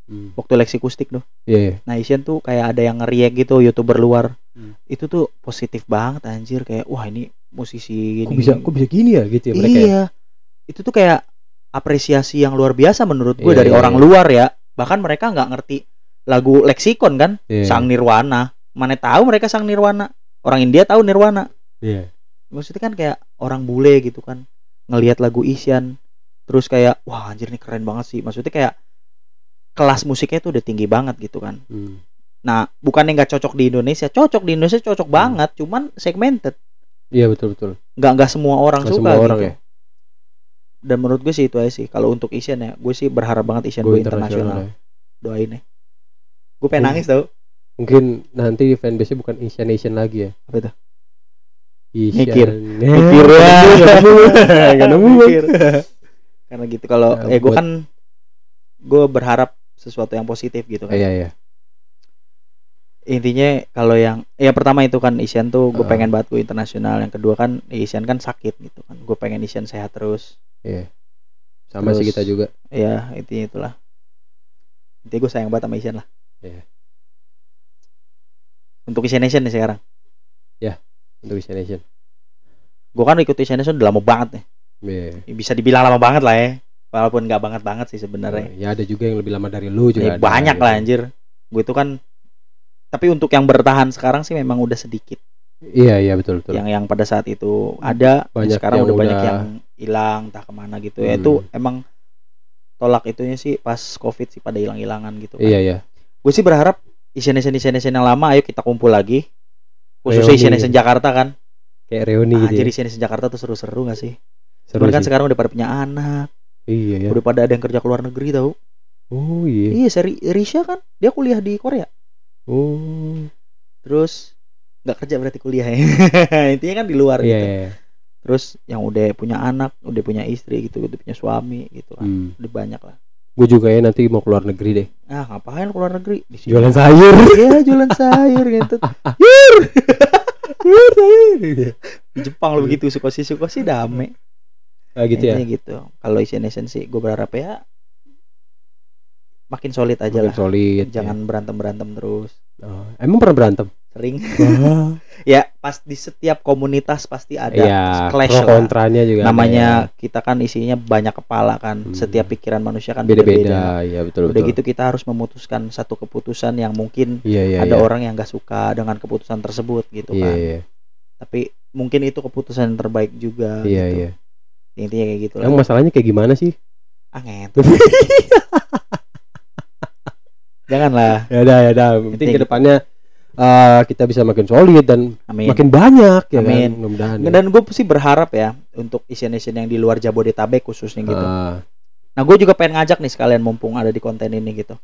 Hmm.
waktu Lexikustik tuh
Iya iya.
nah Isyan tuh kayak ada yang nge-react gitu youtuber luar
Hmm.
itu tuh positif banget anjir kayak wah ini musisi
Kok
ini
bisa kok bisa gini ya gitu ya mereka ya?
iya itu tuh kayak apresiasi yang luar biasa menurut gue
Iya,
dari
iya,
orang
iya.
luar ya bahkan mereka nggak ngerti lagu leksikon kan
Iya.
sang nirwana mana tahu mereka sang nirwana orang India tahu nirwana
Iya.
maksudnya kan kayak orang bule gitu kan ngelihat lagu Isyan terus kayak wah anjir nih keren banget sih maksudnya kayak kelas musiknya tuh udah tinggi banget gitu kan
Hmm.
nah bukannya nggak cocok di Indonesia cocok di Indonesia cocok
Hmm.
banget cuman segmented
Iya betul betul.
nggak nggak semua orang
Nggak
suka
semua orang
gitu
ya.
dan menurut gue sih itu aja sih kalau untuk Isyan ya gue sih berharap banget Isyan gue internasional
ya.
doain ya gue pengen
Hmm.
nangis tau
Mungkin nanti fanbase-nya bukan Isya Nation lagi ya.
Apa itu? Mikir.
Mikir
ya.
Gak nemu.
Karena gitu kalau
Ya,
eh gue kan gue berharap sesuatu yang positif gitu kan
Iya iya.
intinya kalau yang ya pertama itu kan Isyan tuh gue
Ah.
pengen banget gue internasional yang kedua kan Isyan kan sakit gitu kan gue pengen Isyan sehat terus
Iya. Sama sih
Terus-
kita juga.
ya intinya itulah intinya gue sayang banget sama Isyan lah
Iya.
untuk Isyan Nation nih sekarang
Untuk Isya Nation.
gue kan ikut Isyan Nation udah lama banget nih
Iya.
bisa dibilang lama banget lah ya walaupun nggak banget banget sih sebenarnya
Ya ada juga yang lebih lama dari lu juga.
Ya,
ada,
banyak
gitu.
lah anjir gue itu kan tapi untuk yang bertahan sekarang sih memang udah sedikit
Iya iya betul betul.
yang yang pada saat itu ada
Banyak
sekarang udah banyak
udah-
yang hilang entah ke mana gitu ya
Hmm.
itu emang tolak itunya sih pas covid sih pada hilang-hilangan gitu kan.
Iya iya.
gue sih berharap Asian Nation Asian Nation yang lama ayo kita kumpul lagi khususnya
Reuni gitu.
Jakarta kan
Kayak reuni
ah,
gitu.
jadi
Ya.
Asian Nation Jakarta tuh seru-seru gak sih
Seru
Cuman kan sekarang udah pada punya anak
Iya ya.
udah pada ada yang kerja ke luar negeri tau
Oh iya.
iya seri Risha kan dia kuliah di Korea
Oh.
terus nggak kerja berarti kuliah ya intinya kan di luar
Iya
gitu
iya.
terus yang udah punya anak udah punya istri gitu udah punya suami gitu kan
Hmm.
udah banyak lah
Gue juga ya nanti mau keluar negeri deh.
ah ngapain keluar negeri di sini
Jualan sayur.
Iya jualan sayur gitu Yur Yur sayur Di Jepang lo begitu Sukosi Sukosi dame
Ah, gitu ya.
Gitu. Kalau Asian Nation sih gue berharap ya makin solid aja
Makin
lah.
solid.
Jangan berantem-berantem terus.
Ya. Oh, emang pernah berantem?
Sering. ya, pas di setiap komunitas pasti ada
Iya,
clash lah.
kontranya juga. ada
Namanya
ya.
kita kan isinya banyak kepala kan.
Hmm.
Setiap pikiran manusia kan beda-beda.
Iya, betul
Udah
betul.
gitu kita harus memutuskan satu keputusan yang mungkin
Iya, iya.
ada
iya.
orang yang gak suka dengan keputusan tersebut gitu
Iya,
kan.
iya.
Tapi mungkin itu keputusan yang terbaik juga
Iya,
gitu.
iya.
Intinya kayak gitu
Yang
lah.
masalahnya kayak gimana sih?
Ah, ngentot. Janganlah.
ya udah, ya udah. Penting
Penting.
ke depannya eh kita bisa makin solid dan
Amin.
makin banyak ya
Amin.
kan. Mudah-mudahan. ya.
Dan gue sih berharap ya untuk Asian-Asian yang di luar Jabodetabek khususnya gitu.
Ah,
Nah, gue juga pengen ngajak nih sekalian mumpung ada di konten ini gitu.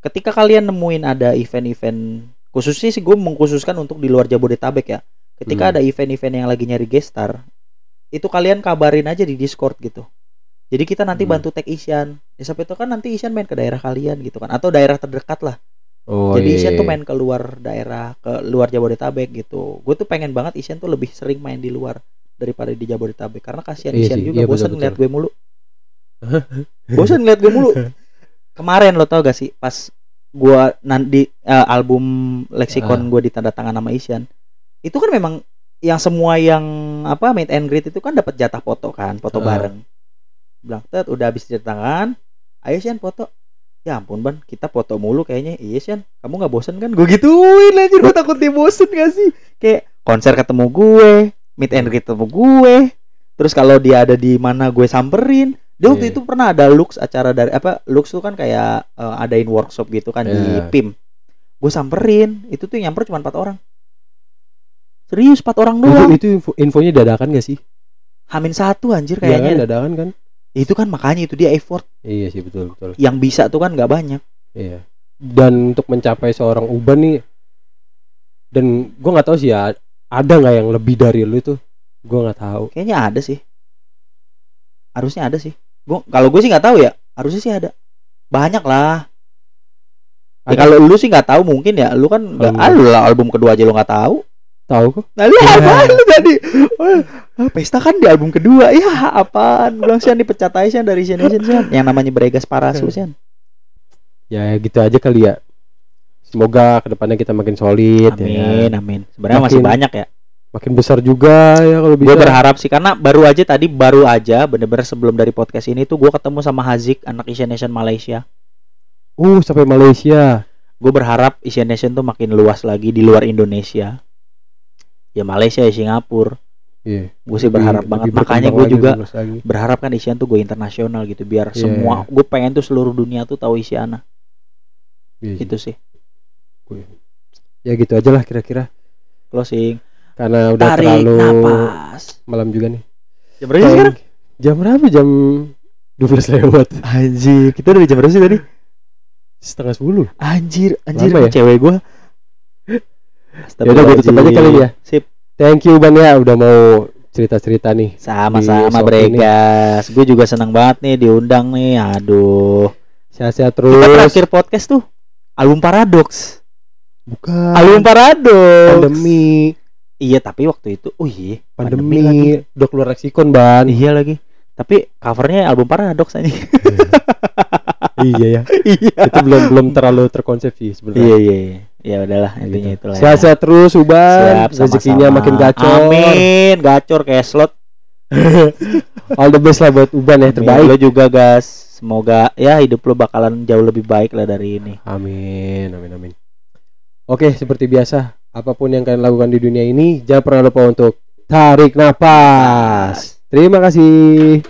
Ketika kalian nemuin ada event-event khususnya sih gue mengkhususkan untuk di luar Jabodetabek ya. Ketika
Hmm.
ada event-event yang lagi nyari gestar, itu kalian kabarin aja di Discord gitu. Jadi kita nanti
Hmm.
bantu tag Isian. Ya sampai itu kan nanti Isian main ke daerah kalian gitu kan atau daerah terdekat lah.
oh,
Jadi
iya,
Isian tuh
iya.
main ke luar daerah, ke luar Jabodetabek gitu. Gue tuh pengen banget Isian tuh lebih sering main di luar daripada di Jabodetabek karena kasihan
Iya
Isian
sih,
juga
iya,
bosan ngeliat gue mulu. bosan ngeliat gue mulu. Kemarin lo tau gak sih pas gua nanti album leksikon
Ah.
gue ditanda tangan sama Isian. Itu kan memang yang semua yang apa meet and greet itu kan dapat jatah foto kan, foto
Ah.
bareng. Bilang, "Tet, udah habis ditanda tangan, ayo Sian foto." Ya ampun ban, kita foto mulu kayaknya. Iya Sian, kamu nggak bosen kan? Gue gituin aja, gue takut dia bosen gak sih? Kayak konser ketemu gue, meet and greet ketemu gue. Terus kalau dia ada di mana gue samperin. Dia waktu
Iya.
itu pernah ada Lux acara dari apa? Lux tuh kan kayak eh, adain workshop gitu kan di
Iya.
PIM. Gue samperin, itu tuh yang nyamper cuma empat orang. Serius empat orang
Itu,
doang.
itu info, infonya dadakan gak sih?
Hamin satu anjir
Iya kan
kayaknya.
dadakan kan?
Itu kan makanya itu dia effort.
Iya sih betul betul.
Yang bisa tuh kan nggak banyak.
Iya. Dan untuk mencapai seorang uban nih dan gua nggak tahu sih ya ada nggak yang lebih dari lu tuh? Gua nggak tahu.
Kayaknya ada sih. Harusnya ada sih. Gua kalau gue sih nggak tahu ya. Harusnya sih ada. Banyak lah. Ya, kalau lu sih nggak tahu mungkin ya. Lu kan nggak ah, lu lah album kedua aja lu nggak tahu.
Tahu kok?
Nah, lu
Ya.
apa lu tadi? Oh, ah, pesta kan di album kedua. Ya, apaan? Bilang Sian dipecat aja Sian dari Sian Nation Sian. Yang namanya Bregas Parasu Sian.
Ya gitu aja kali ya. Semoga ke depannya kita makin solid ya.
Amin, amin. Sebenarnya masih
Makin-
banyak ya.
Makin besar juga ya kalau bisa.
Gue berharap sih karena baru aja tadi baru aja bener-bener sebelum dari podcast ini tuh gue ketemu sama Hazik anak Asian Nation Malaysia.
Uh sampai Malaysia.
Gue berharap Asian Nation tuh makin luas lagi di luar Indonesia. Ya Malaysia ya Singapura.
Iya.
Gue sih berharap
lebih
banget. Makanya gue juga berharap kan Asian tuh gue internasional gitu biar
Iya,
semua gue pengen tuh seluruh dunia tuh tahu Isiana
Iya sih.
gitu sih.
Ya gitu aja lah kira-kira.
Closing.
Karena udah
Tarik
terlalu
napas.
malam juga nih.
Jam berapa sih sekarang?
Jam berapa? Jam 12 lewat.
Anjir, kita udah jam berapa sih tadi?
Setengah sepuluh.
Anjir, anjir
Lama ya?
cewek gue.
Ya udah, gua tutup aja kali ya.
Sip.
Thank you Ban ya udah mau cerita-cerita nih.
Sama-sama Bregas. Gue juga senang banget nih diundang nih. Aduh.
Sehat-sehat
Kita
terus.
terakhir podcast tuh album Paradox.
Bukan.
Album Paradox.
pandemi.
Iya, tapi waktu itu oh iya,
Pandemi.
lagi.
Udah keluar leksikon Ban.
Iya lagi. Tapi covernya album Paradox aja.
iya ya.
iya.
Itu belum belum terlalu terkonsep sih sebenarnya.
Iya, iya, iya. Ya udahlah, intinya
Gitu.
itulah. ya.
Sehat-sehat terus Uban.
Siap,
Rezekinya makin gacor.
Amin, gacor kayak slot.
All the best lah buat Uban ya terbaik.
Lo juga, gas. Semoga ya hidup lo bakalan jauh lebih baik lah dari ini.
Amin, amin, amin. Oke, seperti biasa, apa pun yang kalian lakukan di dunia ini, jangan pernah lupa untuk tarik napas. Terima kasih.